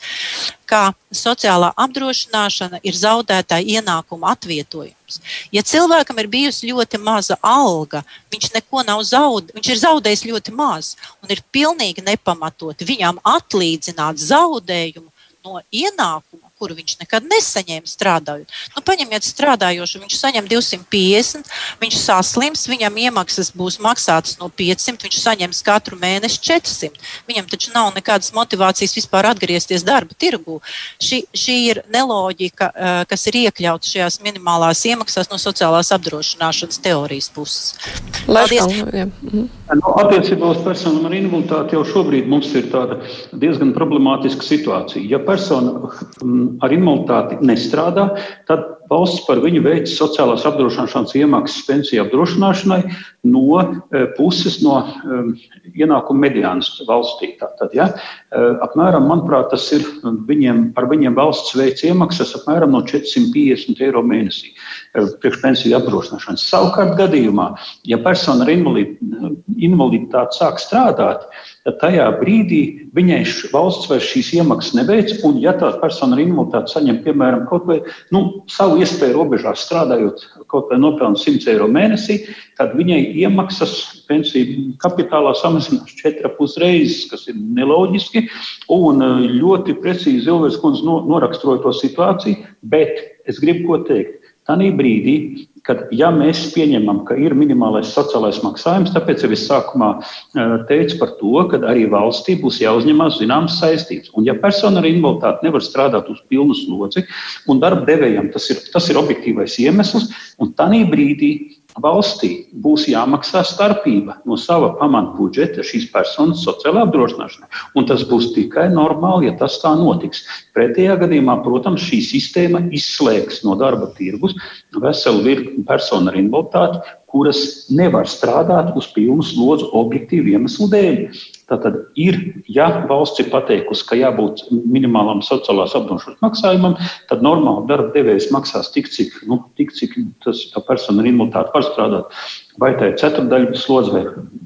ka sociālā apdrošināšana ir zaudētāja ienākuma atvietojums. Ja cilvēkam ir bijusi ļoti maza alga, viņš neko nav zaudējis, viņš ir zaudējis ļoti maz un ir pilnīgi nepamatot viņam atlīdzināt zaudējumu no ienākuma kuru viņš nekad nesaņēma strādājot. Nu, paņemiet strādājošu, viņš saņem 250, viņš saslims, viņam iemaksas būs maksātas no 500, viņš saņems katru mēnesi 400. Viņam taču nav nekādas motivācijas vispār atgriezties darba tirgū. Šī, šī ir neloģika, kas ir iekļauta šajās minimālās iemaksās no sociālās apdrošināšanas teorijas puses. Paldies! Mhm. Nu, attiecībā uz personām ar invaliditāti jau šobrīd mums ir diezgan problemātiska situācija. Ja persona ar invaliditāti nestrādā, tad valsts par viņu veids sociālās apdrošināšanas iemaksas pensiju apdrošināšanai no e, puses no um, ienākuma mediānas valstī. Tātad, ja, e, apmēram, manuprāt, tas ir viņiem, par viņiem valsts veids iemaksas apmēram no 450 eiro mēnesī priekšpensiju apdrošināšanas. Savukārt gadījumā, ja persona ar invaliditāti sāk strādāt, tad tajā brīdī viņai valsts vairs šīs iemaksas neveic. Un, ja tā persona ar invaliditāti saņem, piemēram, kaut vai nu, savu iespēju robežās strādājot, kaut vai nopelnot 100 eiro mēnesī, tad viņai iemaksas pensiju kapitālā samazinās 4,5 reizes, kas ir neloģiski. Un eh, ļoti precīzi Zilvers kundze noraksturoja to situāciju, bet es gribu ko teikt. Tanī brīdī, kad ja mēs pieņemam, ka ir minimālais sociālais maksājums, tāpēc jau es sākumā teicu par to, ka arī valstī būs jāuzņemās zināmas saistības. Un ja persona ar invaliditāti nevar strādāt uz pilnu slodzi, un darba devējiem tas ir, tas ir objektīvais iemesls, un tanī brīdī valstī būs jāmaksā starpība no sava pamata budžeta šīs personas sociālā apdrošināšanai. Un tas būs tikai normāli, ja tas tā notiks. Pretējā gadījumā, protams, šī sistēma izslēgs no darba tirgus veselu virkni personu ar invaliditāti, kuras nevar strādāt uz pilnu slodzi objektīvu iemeslu dēļ. Tātad ir, ja valsts ir pateikusi, ka jābūt minimālam sociālās apdrošināšanas maksājumam, tad normāli darba devējs maksās tik, cik, nu, tik, cik tas, tā persona ar invaliditāti var strādāt vai tā ir ceturdaļa slodze, vai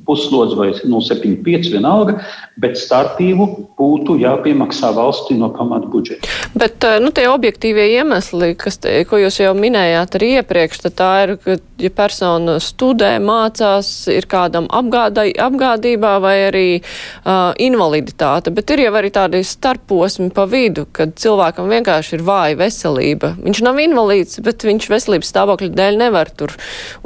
pusslodze, vai 0,75 vienalga, bet starpību būtu jāpiemaksā valstī no pamata budžeta. Bet eh, nu, tie objektīvie iemesli, kas te, ko jūs jau minējāt arī iepriekš, tad tā ir, ka ja persona studē, mācās, ir kādam apgādai, apgādībā vai arī uh, invaliditāte, bet ir jau arī tādi starposmi pa vidu, kad cilvēkam vienkārši ir vāja veselība. Viņš nav invalīds, bet viņš veselības stāvokļa dēļ nevar tur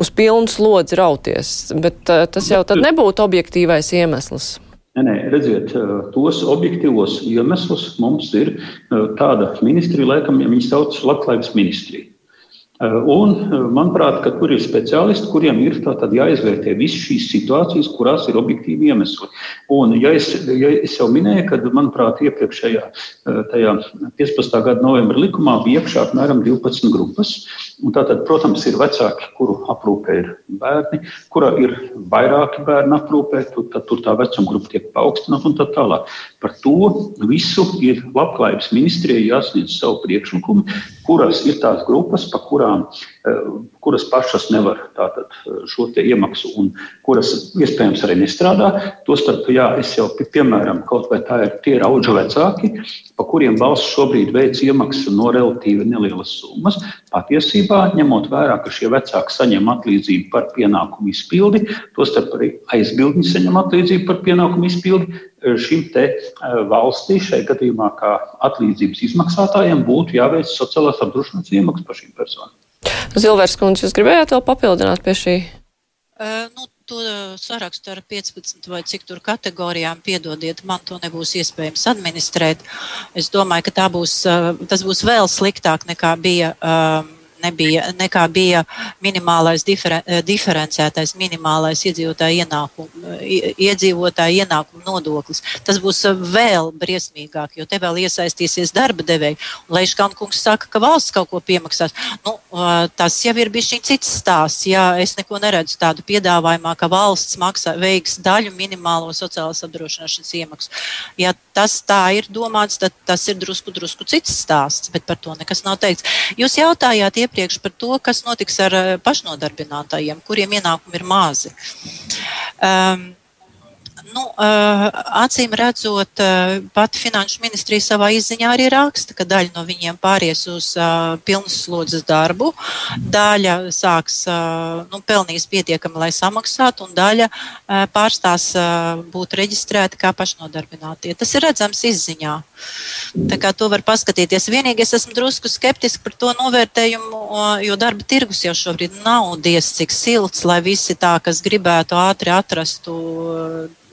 uz pilnu slodzi palīdz rauties, bet tas jau tad nebūtu objektīvais iemesls. Nē, nē, redziet, tos objektīvos iemeslus mums ir tāda ministrija, laikam, ja viņi sauc Labklājības ministrija. Un, manuprāt, ka tur ir speciālisti, kuriem ir jāizvērtē visas šīs situācijas, kurās ir objektīvi iemesli. Un, ja es, ja es jau minēju, ka, manuprāt, iepriekšējā 15. gada novembra likumā bija iekšā apmēram 12 grupas. Tātad, protams, ir vecāki, kuru aprūpē ir bērni, kurā ir vairāki bērni aprūpē, tad, tad tur tā vecuma grupa tiek paaugstināta un tā tālāk. Par to visu ir Labklājības ministrijai jāsniedz savu priekšlikumu, kuras ir tās grupas, pa kurām kurām, kuras pašas nevar tātad, šo iemaksu un kuras iespējams arī nestrādā. Tostarp, jā, es jau piemēram, kaut vai tā ir tie ir auga vecāki, pa kuriem valsts šobrīd veic iemaksu no relatīvi nelielas summas. Patiesībā, ņemot vērā, ka šie vecāki saņem atlīdzību par pienākumu izpildi, tostarp arī aizbildņi saņem atlīdzību par pienākumu izpildi, šim te valstī, šai gadījumā, kā atlīdzības izmaksātājiem, būtu jāveic sociālās apdrošināšanas iemaksas par šīm personām. Zilvērs kundze, jūs gribējāt vēl papildināt pie šī? Uh, nu, to sarakstu ar 15 vai cik tur kategorijām, piedodiet, man to nebūs iespējams administrēt. Es domāju, ka būs, tas būs vēl sliktāk nekā bija. Um, nebija, nekā bija minimālais diferen, eh, diferencētais minimālais iedzīvotāja ienākuma, iedzīvotāja ienākuma nodoklis. Tas būs vēl briesmīgāk, jo te vēl iesaistīsies darba devēji. Leiškāna kungs saka, ka valsts kaut ko piemaksās. Nu, tas jau ir bijis cits stāsts. Jā, es neko neredzu tādu piedāvājumā, ka valsts maksā, veiks daļu minimālo sociālās apdrošināšanas iemaksu. Ja tas tā ir domāts, tad tas ir drusku, drusku cits stāsts, bet par to nekas nav teikts. Jūs jautājāt iepriekš par to, kas notiks ar eh, pašnodarbinātajiem, kuriem ienākumi ir mazi. Um, Nu, uh, acīm redzot, uh, pati Finanšu ministrija savā izziņā arī raksta, ka daļa no viņiem pāries uz uh, pilnas slodzes darbu, daļa sāks nu, pelnīs pietiekami, lai samaksātu, un daļa pārstās būt reģistrēti kā pašnodarbinātie. Tas ir redzams izziņā. Tā kā to var paskatīties. Vienīgais esmu drusku skeptiski par to novērtējumu, jo darba tirgus jau šobrīd nav diez cik silts, lai visi tā, kas gribētu ātri atrastu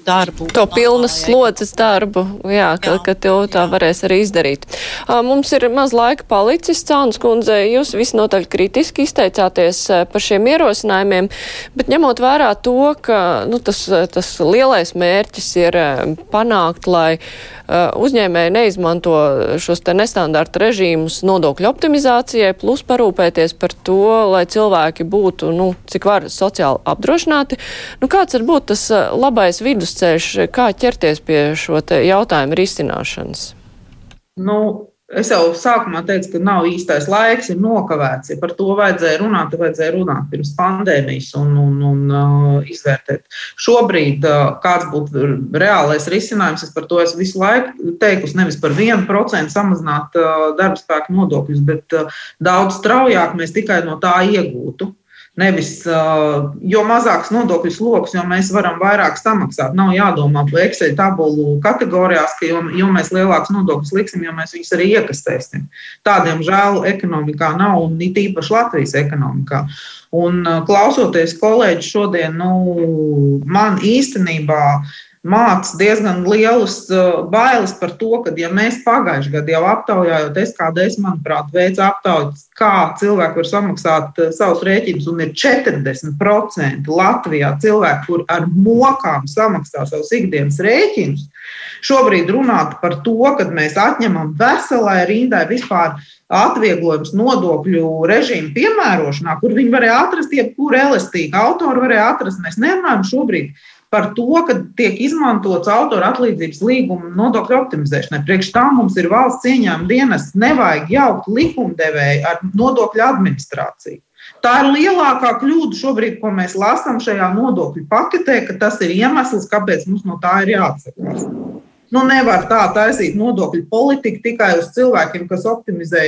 darbu. To pilnas slodzes darbu, jā, ka, jā, ka to tā jā. varēs arī izdarīt. Mums ir maz laika palicis, Caunas kundze, jūs visnotaļ kritiski izteicāties par šiem ierosinājumiem, bet ņemot vērā to, ka nu, tas, tas lielais mērķis ir panākt, lai uzņēmēji neizmanto šos te nestandarta režīmus nodokļu optimizācijai, plus parūpēties par to, lai cilvēki būtu, nu, cik var sociāli apdrošināti. Nu, kāds var būt tas labais vidusceļš, kā ķerties pie šo te jautājumu risināšanas? Nu, Es jau sākumā teicu, ka nav īstais laiks, ir nokavēts. Ja par to vajadzēja runāt, tad vajadzēja runāt pirms pandēmijas un, un, un uh, izvērtēt. Šobrīd, uh, kāds būtu reālais risinājums, es par to esmu visu laiku teikusi, nevis par 1% samazināt uh, darba spēku nodokļus, bet uh, daudz straujāk mēs tikai no tā iegūtu. Nevis, jo mazāks nodokļu sloks, jo mēs varam vairāk samaksāt. Nav jādomā par Excel tabulu kategorijās, ka jo, jo mēs lielākus nodokļus liksim, jo mēs viņus arī iekastēsim. Tādiem žēl ekonomikā nav, un it īpaši Latvijas ekonomikā. Un klausoties kolēģi šodien, nu, man īstenībā māca diezgan lielus uh, bailes par to, ka, ja mēs pagājušajā gadā jau aptaujājot, SKDS, manuprāt, veica aptaujas, kā cilvēki var samaksāt uh, savus rēķinus, un ir 40% Latvijā cilvēki, kur ar mokām samaksā savus ikdienas rēķinus, šobrīd runāt par to, ka mēs atņemam veselai rindai vispār atvieglojums nodokļu režīmu piemērošanā, kur viņi varēja atrast jebkuru elastīgu autoru, varēja atrast. Mēs nerunājam šobrīd par to, ka tiek izmantots autora atlīdzības līguma nodokļu optimizēšanai. Priekš tā mums ir valsts ieņēmuma dienas, nevajag jaukt likumdevēju ar nodokļu administrāciju. Tā ir lielākā kļūda šobrīd, ko mēs lasām šajā nodokļu paketē, ka tas ir iemesls, kāpēc mums no tā ir jāatsakās. Nu, nevar tā taisīt nodokļu politiku tikai uz cilvēkiem, kas optimizē,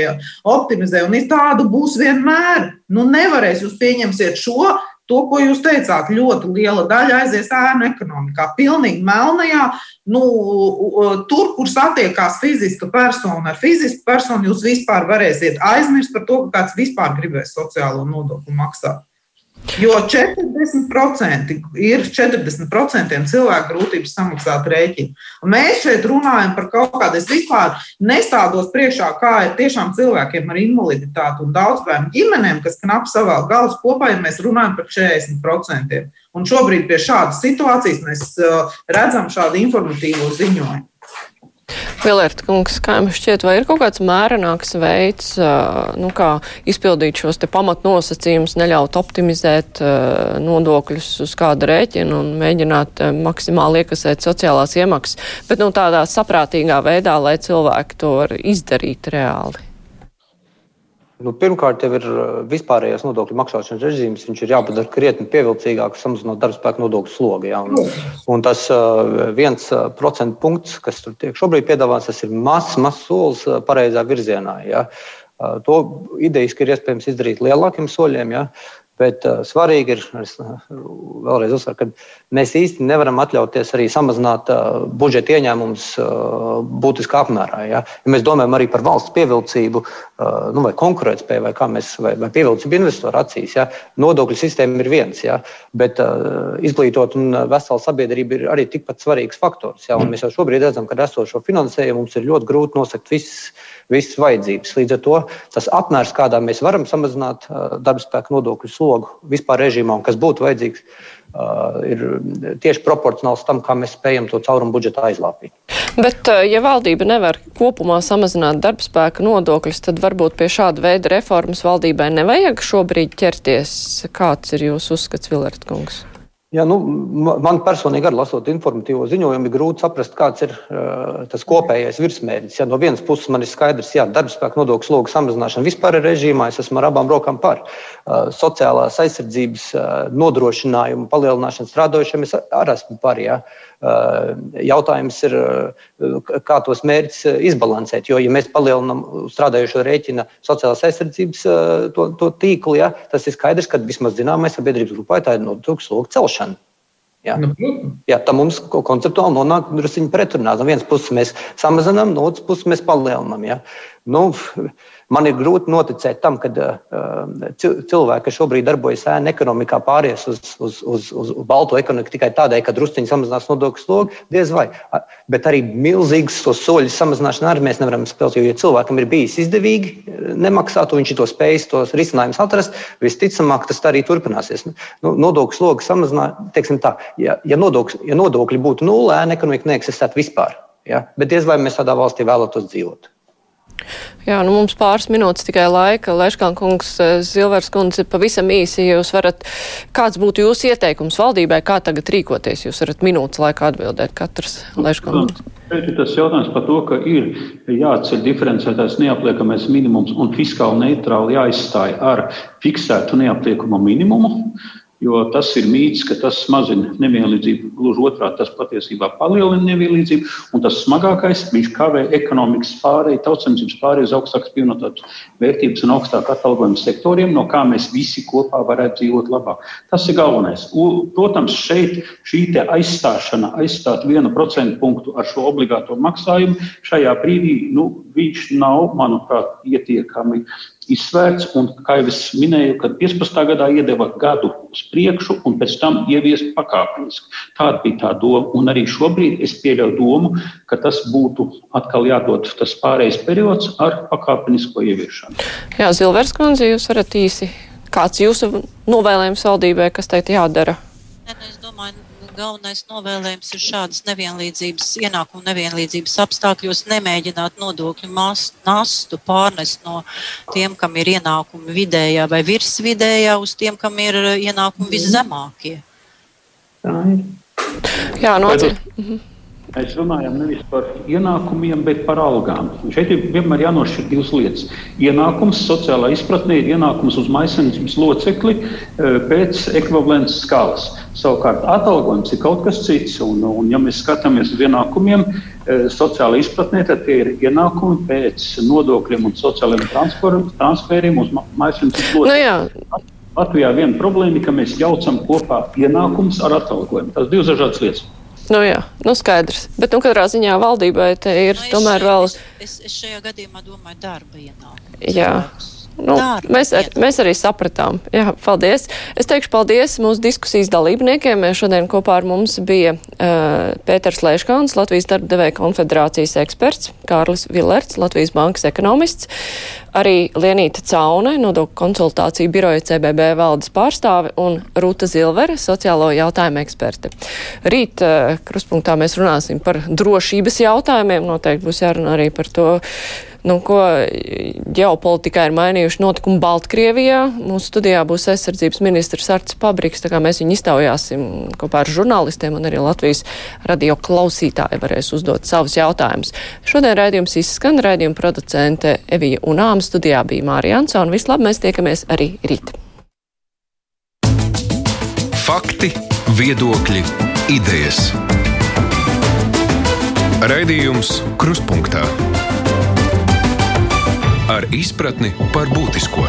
optimizē un tādu būs vienmēr. Nu, nevarēs jūs pieņemsiet šo To, ko jūs teicāt, ļoti liela daļa aizies ēnu ekonomikā. Pilnīgi melnajā, nu, tur, kur satiekās fiziska persona ar fizisku personu, jūs vispār varēsiet aizmirst par to, ka kāds vispār gribēs sociālo nodokli maksāt. Jo 40% ir 40% cilvēku grūtības samaksāt rēķinu. Un mēs šeit runājam par kaut kādu, es vispār nestādos priekšā, kā ir tiešām cilvēkiem ar invaliditāti un daudzbērnu ģimenēm, kas knap savā galvas kopā, ja mēs runājam par 40%. Un šobrīd pie šādas situācijas mēs uh, redzam šādu informatīvo ziņojumu. Vilērta kungs, kā jums šķiet, vai ir kaut kāds mērenāks veids, nu, kā izpildīt šos te pamatnosacījumus, neļaut optimizēt nodokļus uz kādu rēķinu un mēģināt maksimāli iekasēt sociālās iemaksas, bet nu, tādā saprātīgā veidā, lai cilvēki to var izdarīt reāli? Nu, pirmkārt, jau ir vispārējais nodokļu maksāšanas režīms. Viņš ir jāpadara krietni pievilcīgāks, samazinot darbspēku nodokļu slogu. Ja? Un, un tas viens procentu punkts, kas tur tiek šobrīd piedāvāts, tas ir mazs, mazs solis pareizā virzienā. Ja? To idejiski ir iespējams izdarīt lielākiem soļiem. Ja? Bet svarīgi ir, es vēlreiz uzsveru, ka mēs īsti nevaram atļauties arī samazināt uh, budžeta ieņēmumus uh, būtiskā apmērā. Ja? ja mēs domājam arī par valsts pievilcību, uh, nu, vai konkurētspēju, vai, mēs, vai, vai pievilcību investoru acīs, ja? nodokļu sistēma ir viens, ja? bet uh, izglītot un vesela sabiedrība ir arī tikpat svarīgs faktors. Ja? Un mēs jau šobrīd redzam, ka ar esošo finansējumu mums ir ļoti grūti nosakt visas visas vajadzības. Līdz ar to tas apmērs, kādā mēs varam samazināt darba spēka nodokļu slogu vispār režīmā un kas būtu vajadzīgs, ir tieši proporcionāls tam, kā mēs spējam to caurumu budžetā aizlāpīt. Bet, ja valdība nevar kopumā samazināt darba spēka nodokļus, tad varbūt pie šāda veida reformas valdībai nevajag šobrīd ķerties. Kāds ir jūsu uzskats, Vilert kungs? Jā, nu, man personīgi, arī lasot informatīvo ziņojumu, ir grūti saprast, kāds ir uh, tas kopējais virsmērķis. Ja no vienas puses man ir skaidrs, ka darbspēka nodokļu slogu samazināšana vispār ir režīmā, es esmu ar abām rokām par. Uh, sociālās aizsardzības uh, nodrošinājumu palielināšanu strādājošiem es arī esmu par. Ja. Uh, jautājums ir, kā tos mērķus izbalansēt. Jo, ja mēs palielinām strādājošo rēķina sociālās aizsardzības to, to tīklu, ja, tas ir skaidrs, ka vismaz zināmai sabiedrības grupai tā ir nodokļu slogu celšana. Jā. Jā, tā mums konceptuāli nonāk druskuļi pretrunā. No vienas puses mēs samazinām, no otras puses mēs palielinām. Ja? Nu, man ir grūti noticēt tam, ka uh, cilvēki, kas šobrīd darbojas ēna ekonomikā, pāries uz, uz, uz, uz balto ekonomiku tikai tādēļ, ka drusciņi samazinās nodokļu slogu. Diez vai. Bet arī milzīgus tos soļus samazināšanu arī mēs nevaram spēlēt. Jo, ja cilvēkam ir bijis izdevīgi nemaksāt, un viņš to spējis, tos risinājumus atrast, visticamāk, tas arī turpināsies. Nu, nodokļu slogu samazināt, ja, ja, nodokļi, ja nodokļi būtu nulle, ēna ekonomika neeksistētu vispār. Ja? Bet diez vai mēs tādā valstī vēlētos dzīvot. Jā, nu mums pāris minūtes tikai laika. Leškān kungs, Zilvers eh, kundze, pavisam īsi, ja jūs varat, kāds būtu jūsu ieteikums valdībai, kā tagad rīkoties? Jūs varat minūtes laikā atbildēt katrs Leškān kungs. Ir tas jautājums par to, ka ir jāatceļ diferencētais neapliekamais minimums un fiskāli neitrāli jāizstāj ar fiksētu neapliekamo minimumu. Jo tas ir mīts, ka tas mazina nevienlīdzību. Gluži otrādi, tas patiesībā palielina nevienlīdzību. Un tas smagākais, viņš kavē ekonomikas pārēju, tautsemības pārēju uz augstākas pievienotās vērtības un augstāku atalgojumu sektoriem, no kā mēs visi kopā varētu dzīvot labāk. Tas ir galvenais. U, protams, šeit šī aizstāšana, aizstāt vienu procentu punktu ar šo obligāto maksājumu, šajā brīdī nu, viņš nav, manuprāt, pietiekami izsvērts. Un, kā jau es minēju, kad 15. gadā iedeva gadu uz priekšu, un pēc tam ieviest pakāpeniski. Tāda bija tā doma. Un arī šobrīd es pieļauju domu, ka tas būtu atkal jādod tas pārējais periods ar pakāpenisko ieviešanu. Jā, Zilvers kundze, jūs varat īsi. Kāds jūsu novēlējums valdībai, kas teikt jādara? Ne, nu, es galvenais novēlējums ir šādas nevienlīdzības, ienākumu nevienlīdzības apstākļos nemēģināt nodokļu nastu pārnest no tiem, kam ir ienākumi vidējā vai virsvidējā, uz tiem, kam ir ienākumi viszemākie. Jā, noteikti. Mēs runājam nevis par ienākumiem, bet par algām. Šeit ir vienmēr jānošķir divas lietas. Ienākums sociālā izpratnē ir ienākums uz maisaimniecības locekli e, pēc ekvivalences skalas. Savukārt atalgojums ir kaut kas cits. Un, un ja mēs skatāmies uz ienākumiem, e, sociālā izpratnē, tad tie ir ienākumi pēc nodokļiem un sociālajiem transferiem uz maisaimniecības locekli. Nu, Latvijā viena problēma ir, ka mēs jaucam kopā ienākumus ar atalgojumu. Tas ir divas dažādas lietas. Nu, jā, nu skaidrs. Bet, nu, katrā ziņā valdībai te ir nu, tomēr vēl. Es, es, es šajā gadījumā domāju darba ienākumu. Jā. Cilvēks. Nu, Darba, mēs, ar, mēs arī sapratām. Jā, paldies. Es teikšu paldies mūsu diskusijas dalībniekiem. Šodien kopā ar mums bija uh, Pēters Leiškāns, Latvijas darba devēja konfederācijas eksperts, Kārlis Villerts, Latvijas bankas ekonomists, arī Lienīta Caune, nodokļu konsultāciju biroja CBB valdes pārstāve un Rūta Zilvere, sociālo jautājumu eksperte. Rīt uh, kruspunktā mēs runāsim par drošības jautājumiem. Noteikti būs jārunā arī par to nu, ko ģeopolitikā ir mainījuši notikumi Baltkrievijā. Mūsu studijā būs aizsardzības ministrs Arts Pabriks, tā kā mēs viņu iztaujāsim kopā ar žurnālistiem un arī Latvijas radio klausītāji varēs uzdot savus jautājumus. Šodien raidījums izskan, raidījuma producente Evija Unāma studijā bija Mārija Ansona. Vislab, mēs tiekamies arī rīt. Fakti, viedokļi, idejas. Raidījums Krustpunktā ar izpratni par būtisko.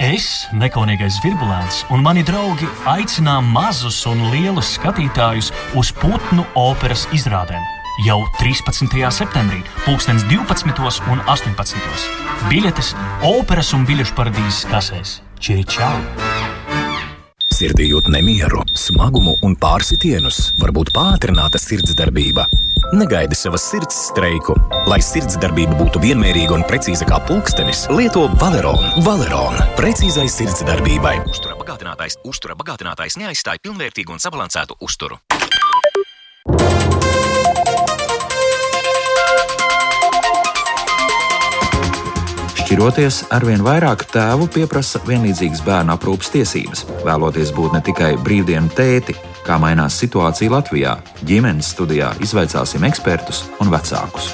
Es, nekaunīgais virbulēns, un mani draugi aicinām mazus un lielus skatītājus uz putnu operas izrādēm. Jau 13. septembrī, 2012. un 18. biļetes operas un biļešu paradīzes kasēs. Čiričau! Sirdī jūt nemieru, smagumu un pārsitienus, varbūt pātrināta sirdsdarbība. Negaidi savas sirds streiku. Lai sirdsdarbība būtu vienmērīga un precīza kā pulkstenis, lieto Valeronu. Valeronu - precīzai sirdsdarbībai. Uztura bagātinātājs, uztura bagātinātājs neaizstāja pilnvērtīgu un sabalansētu uzturu. Šķiroties, arvien vairāk tēvu pieprasa vienlīdzīgas bērnu aprūpas tiesības, vēloties būt ne tikai brīvdienu tēti, kā mainās situācija Latvijā. Ģimenes studijā izvaicāsim ekspertus un vecākus.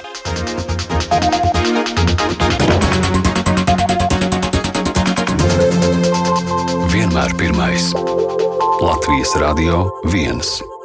Vienmēr pirmais Latvijas Radio 1.